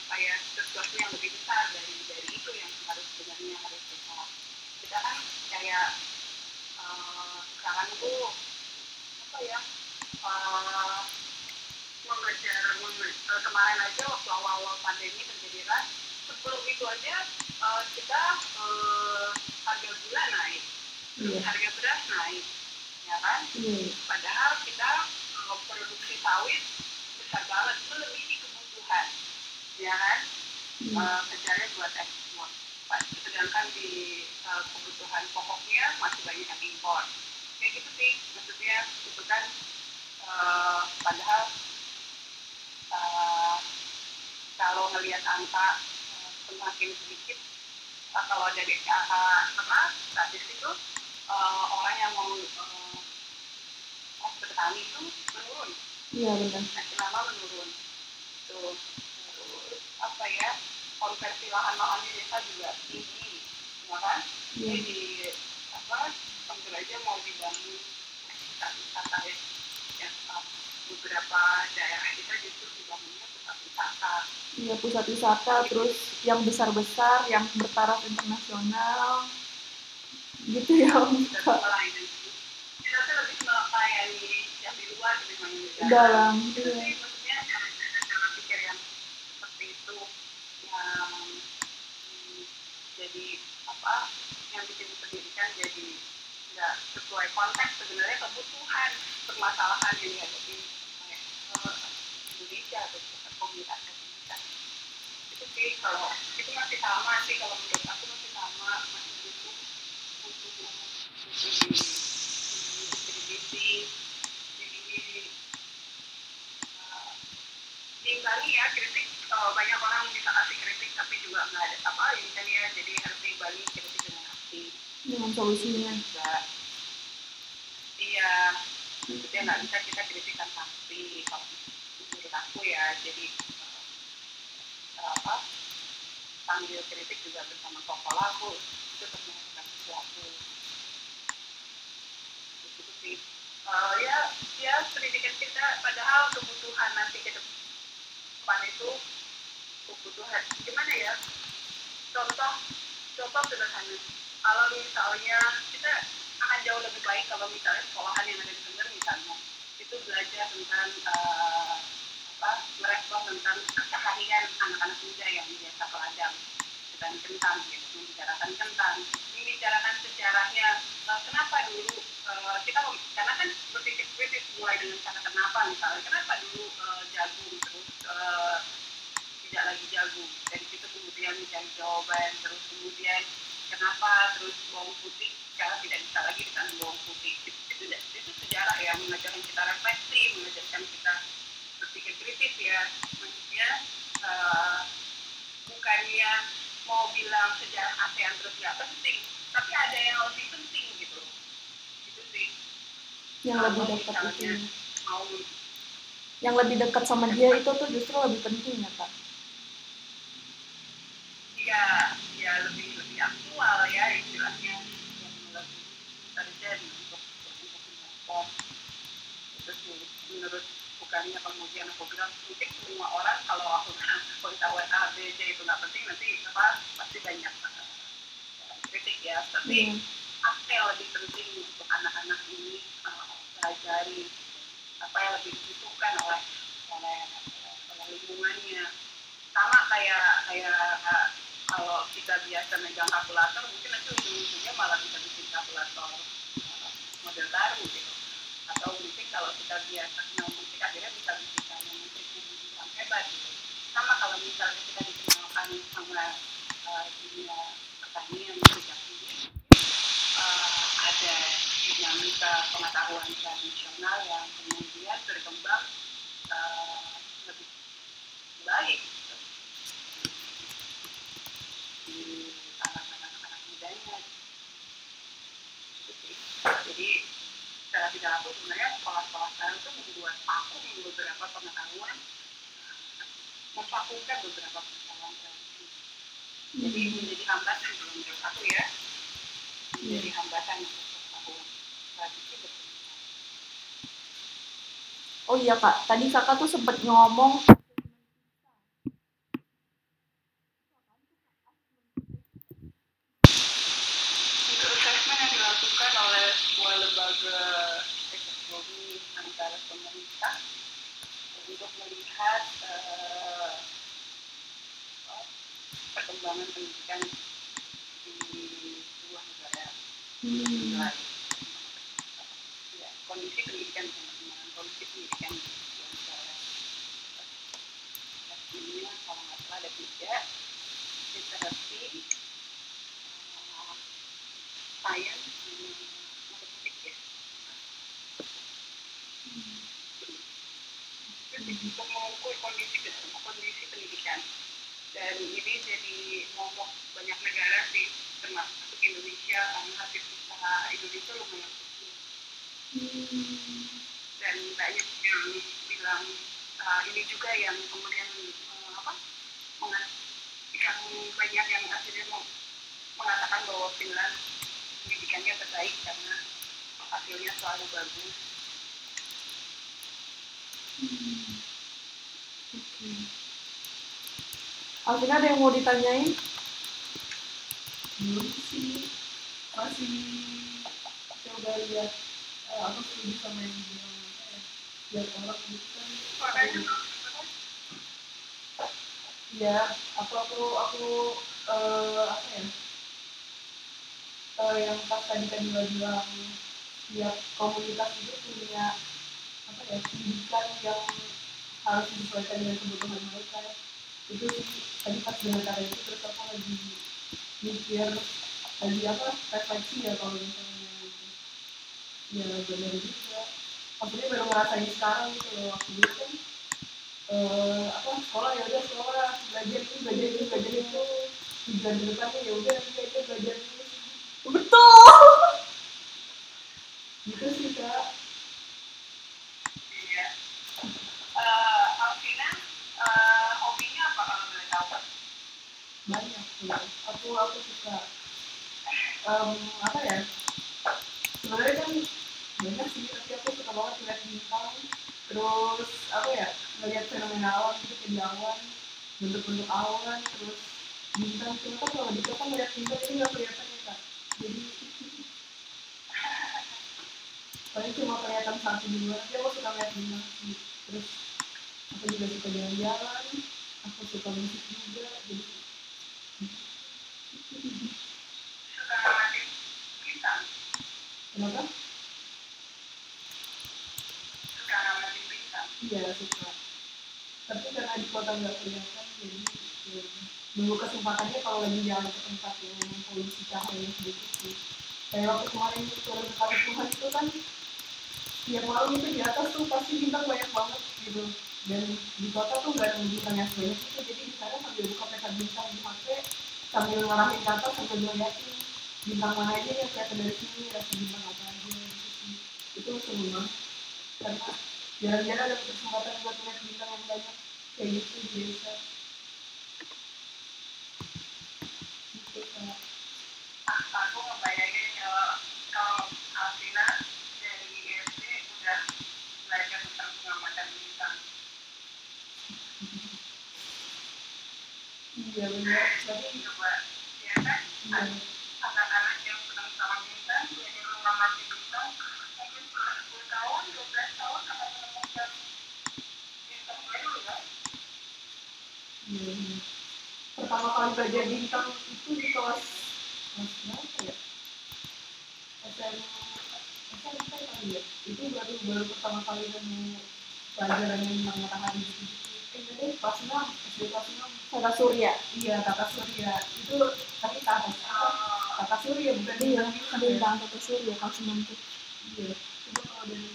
Speaker 3: apa ya sesuatu yang lebih besar dari dari itu yang harus sebenarnya harus kita kita kan kayak eh, sekarang tuh apa ya mengejar eh, kemarin aja waktu awal-awal pandemi terjadi kan sebelum itu aja eh, kita eh, harga gula naik
Speaker 1: Iya,
Speaker 3: harga beras naik ya kan?
Speaker 1: Iya,
Speaker 3: padahal kita eh, produksi sawit besar banget melebihi kebutuhan ya kan?
Speaker 1: Iya,
Speaker 3: Eh, kejarnya buat ekspor. Sedangkan di eh, kebutuhan pokoknya masih banyak yang impor. Kayak gitu sih maksudnya itu kan eh, padahal eh, kalau ngelihat angka eh, semakin sedikit eh, kalau dari angka apa statistik itu eh, orang yang mau oh, bertani itu menurun.
Speaker 1: Iya benar.
Speaker 3: makin lama menurun. Tuh terus apa ya konversi lahan-lahan di desa juga tinggi ya kan?
Speaker 1: Iya,
Speaker 3: jadi apa sambil aja mau dibangun wisata-wisata ya. yang uh, beberapa daerah kita justru dibangunnya pusat wisata.
Speaker 1: Iya pusat wisata terus yang besar-besar, yang bertaraf internasional, gitu ya Om.
Speaker 3: kita tuh lebih melayani yang di luar dibanding yang di
Speaker 1: Dalam, iya.
Speaker 3: maksudnya cara pikir yang seperti itu yang hmm, jadi apa yang bikin pendidikan jadi nggak sesuai konteks sebenarnya kebutuhan permasalahan yang dihadapi Indonesia atau komunitas Indonesia itu sih kalau itu masih sama sih kalau menurut aku masih sama masih butuh butuh butuh di distribusi di diimbangi ya kritik eh, banyak orang bisa kasih kritik tapi juga nggak ada apa ini kan ya jadi harus diimbangi kritik dengan aksi
Speaker 1: Dengan solusinya.
Speaker 3: juga iya maksudnya nggak bisa kita kritikan pasti kalau menurut aku ya jadi eh, apa sambil kritik juga bersama sekolah aku itu melakukan sesuatu. Itu sih. Eh, ya ya pendidikan kita padahal kebutuhan nanti ke depan itu kebutuhan. Gimana ya? Contoh contoh sederhana. Kalau misalnya kita akan jauh lebih baik kalau misalnya sekolahan yang ada di Tengger misalnya itu belajar tentang eh, apa merespon tentang keseharian anak-anak muda yang biasa ke ladang dan kentang gitu membicarakan kentang membicarakan sejarahnya eh, kenapa dulu eh, kita mem- karena kan berpikir kritis mulai dengan kata kenapa misalnya kenapa dulu eh, jagung terus eh, tidak lagi jagung dari situ kemudian mencari jawaban terus kemudian kenapa terus bawang putih sekarang tidak bisa lagi ditanam bawang putih itu, itu, itu sejarah yang mengajarkan kita refleksi mengajarkan kita berpikir kritis ya maksudnya eh, bukannya mau bilang sejarah ASEAN terus nggak penting tapi ada yang lebih penting gitu itu sih
Speaker 1: yang
Speaker 3: Kalau
Speaker 1: lebih dekat
Speaker 3: misalnya
Speaker 1: itu
Speaker 3: mau
Speaker 1: yang lebih dekat sama dia itu tuh justru lebih penting ya
Speaker 3: ya lebih lebih aktual ya istilahnya yang lebih terjadi untuk untuk merespon itu sih menurut bukannya kemudian aku bilang mungkin semua orang kalau aku pengetahuan A B C itu nggak penting nanti apa pasti banyak eh, kritik ya tapi
Speaker 1: Hmm.
Speaker 3: apa yang lebih penting untuk anak-anak ini uh, pelajari apa yang lebih dibutuhkan oleh oleh oleh lingkungannya sama kayak kayak uh, kalau kita biasa megang kalkulator mungkin nanti ujung-ujungnya malah bisa bikin kalkulator uh, model baru gitu atau mungkin kalau kita biasa kenal musik akhirnya bisa bisa musik yang hebat gitu sama kalau misalnya kita dikenalkan sama uh, dunia pertanian sejak dini uh, ada dinamika pengetahuan tradisional yang kemudian berkembang uh, lebih baik gitu. di anak-anak anak mudanya Gitu sih. jadi tidak langsung sebenarnya sekolah-sekolah sekarang itu membuat vakum beberapa pengetahuan memvakumkan beberapa pengetahuan tradisi jadi menjadi hambatan kalau menurut aku ya. Menjadi hambatan untuk pengetahuan tradisi
Speaker 1: oh iya kak. Tadi kakak tuh sempet ngomong
Speaker 3: Itu assessment yang dilakukan oleh sebuah lembaga ekonomi antara pemerintah untuk melihat eh, perkembangan pendidikan di sebuah negara
Speaker 1: hmm.
Speaker 3: lain. Ya, kondisi pendidikan teman-teman, kondisi pendidikan di sebuah negara. Ini kalau nggak salah ada tiga, literasi, eh, sains, dan matematik ya. untuk mengukur kondisi kondisi pendidikan dan ini jadi momok banyak negara sih termasuk Indonesia karena hasil usaha Indonesia lumayan kecil dan banyak yang bilang uh, ini juga yang kemudian uh, apa mengat- yang banyak yang akhirnya mau mengatakan bahwa Finland pendidikannya terbaik karena hasilnya selalu bagus
Speaker 1: Oke. Alvina ada yang mau ditanyain?
Speaker 2: belum sih. Masih coba lihat eh, aku setuju sama yang bilang apa ya lihat orang gitu kan.
Speaker 3: Makanya
Speaker 2: ya aku aku aku eh, apa ya? Eh, yang pas tadi kan juga bilang tiap komunitas itu punya apa ya pendidikan yang harus disesuaikan dengan kebutuhan mereka itu tadi pas dengan kata itu terus aku lagi mikir lagi apa refleksi ya kalau misalnya gitu. ya benar juga maksudnya baru ngerasain sekarang gitu loh waktu dulu kan eh, apa sekolah ya udah sekolah belajar ini belajar ini belajar itu tujuan depannya ya udah nanti aja belajar ini
Speaker 1: Betul.
Speaker 2: gitu sih kak aku aku suka. Um, apa ya? Sebenarnya kan banyak sih tapi aku suka banget melihat bintang. Terus apa ya? Melihat fenomena awan gitu kejauhan bentuk-bentuk awan terus bintang. Ternyata kan kalau di kota melihat bintang ini nggak kelihatan ya kak. Jadi paling cuma kelihatan satu di luar tapi aku suka melihat bintang terus aku juga suka jalan-jalan aku suka musik juga jadi kenapa
Speaker 3: Suka ngamatin bintang.
Speaker 2: iya suka tapi karena di kota nggak kelihatan jadi ya, kesempatannya kalau lagi jalan ke tempat yang polusi cahaya sedikit sih kayak waktu kemarin turun ke kali Tuhan itu kan tiap malam itu di atas tuh pasti bintang banyak banget gitu. Dan di kota tuh nggak ada bintang yang sebanyak itu jadi di sana sambil buka peta bintang di HP sambil ngarahin atas sambil ngeliatin bintang mana aja yang kelihatan dari sini rasa bintang apa aja itu banget karena jarang-jarang ada kesempatan buat ngeliat bintang yang banyak. Kayak gitu di desa gitu kayak
Speaker 3: Aku ngebayangin
Speaker 2: iya benar. Tapi
Speaker 3: ya anak-anak yang sama kita yang masih mungkin tahun 12 tahun akan menemukan bintang baru ya.
Speaker 2: Iya, pertama kali belajar bintang itu di kelas ya? Ya, ya itu baru baru pertama kali nemu pelajaran yang matahari gitu eh pas 6 SD pas 6
Speaker 1: Kata Surya.
Speaker 2: Iya, Kata Surya. Itu tapi apa?" Oh. Kata Surya bukan
Speaker 1: iya,
Speaker 2: bintang
Speaker 1: Kata Surya kalau
Speaker 2: Iya. Itu kalau dari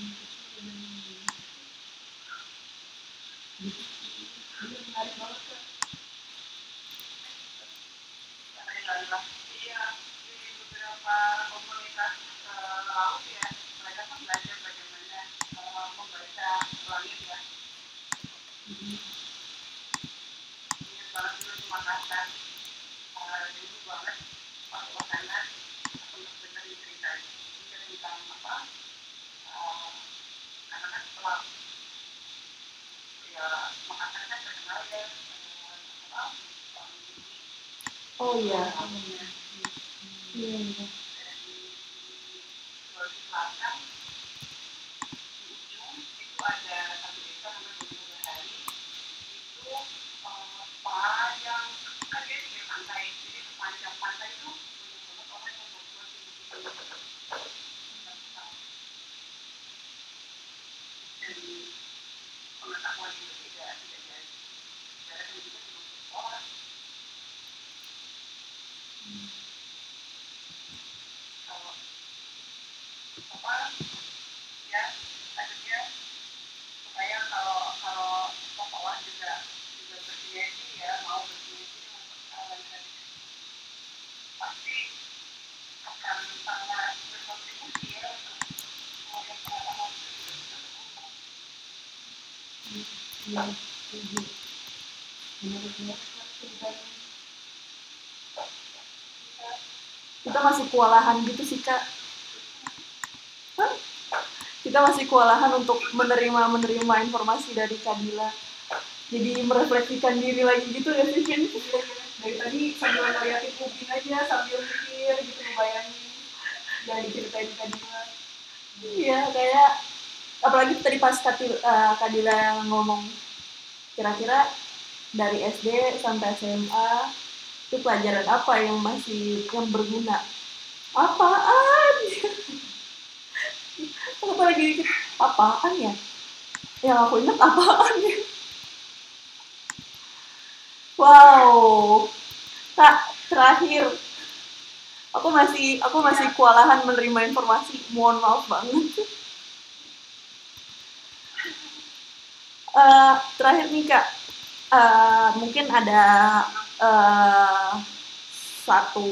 Speaker 1: Oh iya.
Speaker 3: lautnya.
Speaker 1: Iya, iya.
Speaker 3: dari Sulawesi Selatan di ujung itu ada satu desa namanya Gunung Bahari itu eh, panjang kan dia di pantai jadi sepanjang pantai itu banyak banget orang yang membuat tinggi-tinggi dan pengetahuan itu tidak tidak dari sejarah dan juga cuma di sekolah kalau apa ya akhirnya supaya kalau kalau sekolah juga juga bersinergi ya mau bersinergi dengan persoalan tadi pasti akan sangat berkontribusi ya untuk kemudian pengetahuan itu juga bisa berkembang.
Speaker 2: Iya, setuju. Menurut gue, ceritanya
Speaker 1: Kita masih kewalahan gitu sih kak. Kita masih kewalahan untuk menerima menerima informasi dari Kadila. Jadi merefleksikan diri lagi gitu ya sih
Speaker 2: dari tadi sambil ngeliatin Upin aja sambil mikir gitu ngebayangin yang diceritain tadi mah
Speaker 1: Iya kayak apalagi tadi pas Kadila, eh, Kadila ngomong kira-kira dari SD sampai SMA itu pelajaran apa yang masih yang berguna? Apaan? Apa lagi apaan ya? Yang aku ingat apaan ya? Wow, kak terakhir aku masih aku masih kewalahan menerima informasi. Mohon maaf banget. Eh, terakhir nih kak, Eh, mungkin ada eh, satu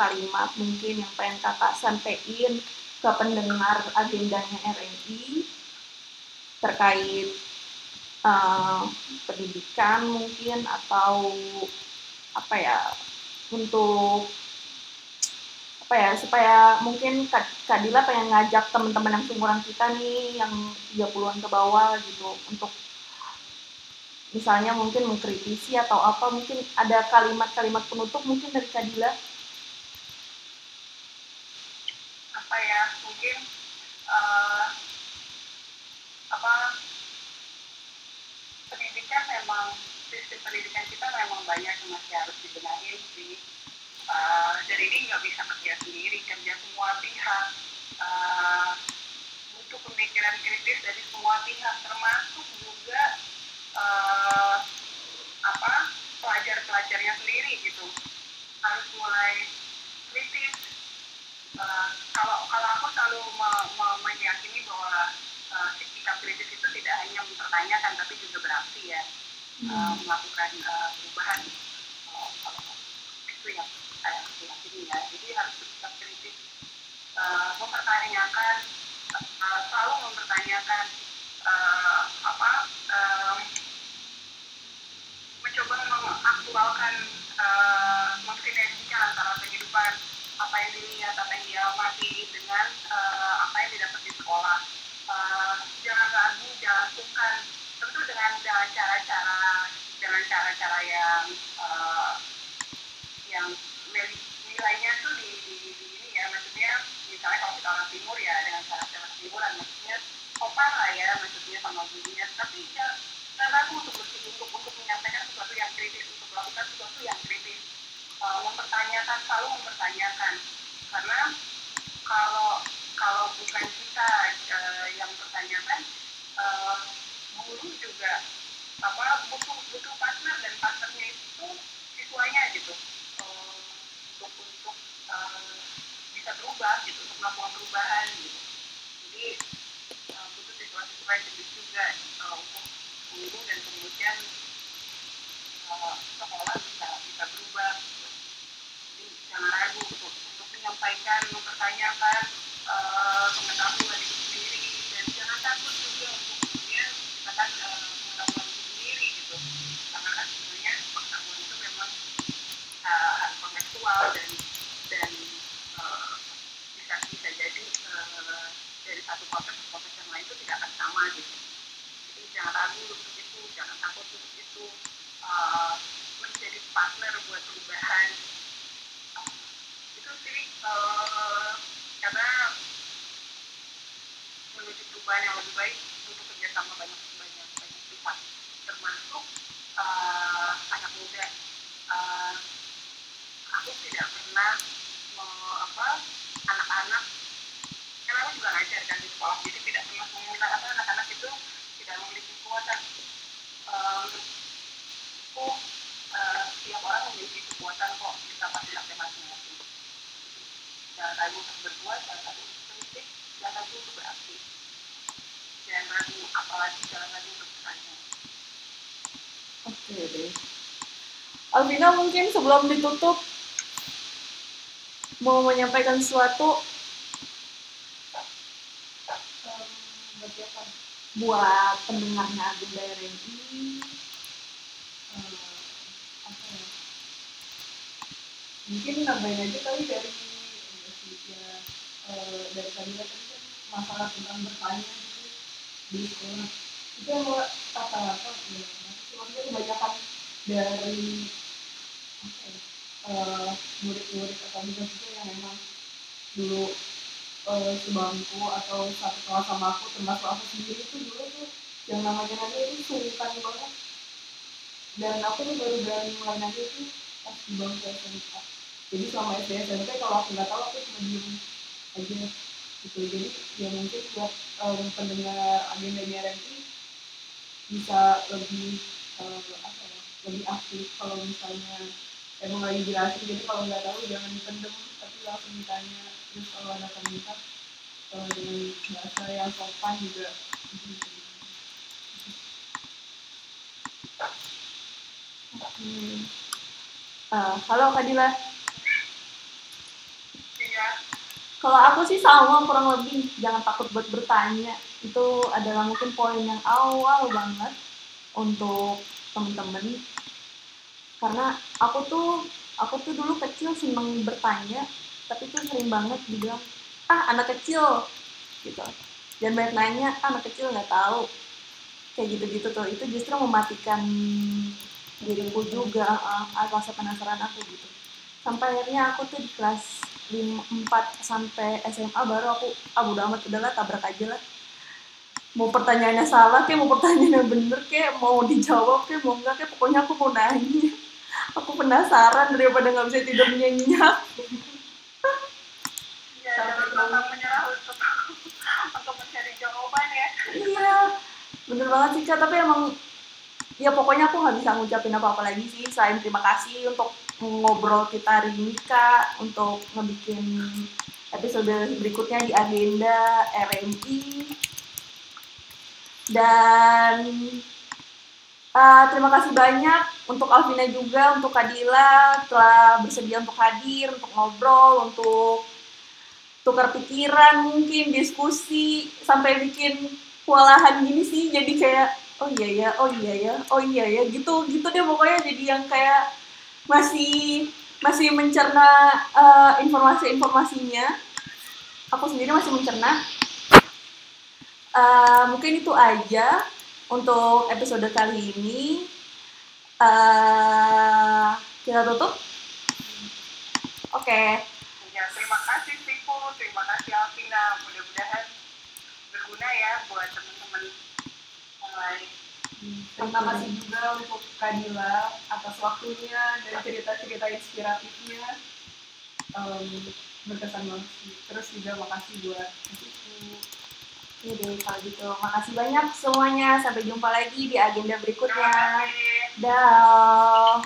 Speaker 1: kalimat mungkin yang pengen kakak sampaikan ke pendengar agendanya RNI terkait eh, pendidikan mungkin atau apa ya untuk apa ya supaya mungkin Kak, Kak Dila pengen ngajak teman-teman yang seumuran kita nih yang 30-an ke bawah gitu untuk misalnya mungkin mengkritisi atau apa mungkin ada kalimat-kalimat penutup mungkin dari Kak Dila?
Speaker 3: Apa ya mungkin eh, apa pendidikan memang sistem pendidikan kita memang banyak yang masih harus dibenahi sih Eh, dan ini nggak bisa kerja sendiri kerja semua pihak Eh, butuh pemikiran kritis dari semua pihak termasuk juga eh, apa pelajar-pelajarnya sendiri gitu. Harus mulai kritis Uh, menuju perubahan yang lebih baik butuh kerjasama banyak banyak banyak pihak termasuk eh, anak muda Eh, aku tidak pernah me- apa anak-anak karena aku juga ngajar kan di sekolah jadi tidak pernah mengira apa anak-anak itu tidak memiliki kekuatan Eh, menurutku eh, setiap orang memiliki kekuatan kok kita pasti sampai masing-masing jangan ragu untuk berbuat jangan ragu untuk kritik jangan ragu untuk beraksi jangan ragu apalagi jangan ragu untuk bertanya
Speaker 1: Oke deh. Alvina mungkin sebelum ditutup mau menyampaikan sesuatu
Speaker 2: Um, buat
Speaker 1: pendengarnya Agenda RMI.
Speaker 2: Um, apa ya? Mungkin nambahin aja kali dari ya, eh, dari tadi kan masalah tentang bertanya gitu di sekolah itu yang gua rata-rata ya kebanyakan dari murid-murid atau juga itu yang memang dulu eh, sebangku atau satu kelas sama aku termasuk aku sendiri tuh dulu tuh yang namanya nanya itu sungkan banget. Dan aku tuh baru berani mulai nanya itu pas di bangku SMK jadi selama SD SMP kalau aku nggak tahu aku cuma diem aja gitu. Jadi ya mungkin buat em, pendengar agenda RMI bisa lebih ya lebih aktif kalau misalnya emang lagi jelasin jadi kalau nggak tahu jangan dipendem tapi langsung ditanya terus kalau ada komentar kalau dengan bahasa yang sopan juga.
Speaker 1: Hmm. Ah, halo Kak Dila.
Speaker 3: iya
Speaker 1: Kalau aku sih sama kurang lebih jangan takut buat bertanya. Itu adalah mungkin poin yang awal banget untuk temen-temen. Karena aku tuh aku tuh dulu kecil seneng bertanya, tapi tuh sering banget dibilang ah anak kecil gitu. Dan banyak nanya ah, anak kecil nggak tahu? Kayak gitu-gitu tuh. Itu justru mematikan diriku juga uh, rasa penasaran aku gitu. Sampai akhirnya aku tuh di kelas 5, 4 sampai SMA baru aku ah udah amat udahlah tabrak aja lah. Mau pertanyaannya salah kayak mau pertanyaannya bener kayak mau dijawab kayak mau enggak kayak pokoknya aku mau nanya aku penasaran daripada nggak bisa tidur nyenyak
Speaker 3: Ya, jangan pantang menyerah untuk untuk mencari jawaban ya.
Speaker 1: iya bener banget sih kak. Tapi emang ya pokoknya aku nggak bisa ngucapin apa apa lagi sih selain terima kasih untuk ngobrol kita hari ini kak untuk ngebikin episode berikutnya di agenda RMI dan uh, terima kasih banyak untuk Alvina juga untuk Kadila telah bersedia untuk hadir untuk ngobrol untuk tukar pikiran mungkin diskusi sampai bikin kewalahan gini sih jadi kayak oh iya ya oh iya ya oh iya ya gitu gitu deh pokoknya jadi yang kayak masih masih mencerna uh, informasi-informasinya. Aku sendiri masih mencerna. Uh, mungkin itu aja untuk episode kali ini uh, kita tutup oke okay.
Speaker 3: Ya, terima kasih Sifu, terima kasih Alvina. Mudah-mudahan berguna ya buat teman-teman yang lain.
Speaker 2: Terima kasih juga untuk Kadila atas waktunya dan cerita-cerita inspiratifnya. Um, berkesan banget sih. Terus juga makasih buat Sifu.
Speaker 1: Iya deh, kalau gitu. Makasih banyak semuanya. Sampai jumpa lagi di agenda berikutnya. Dah.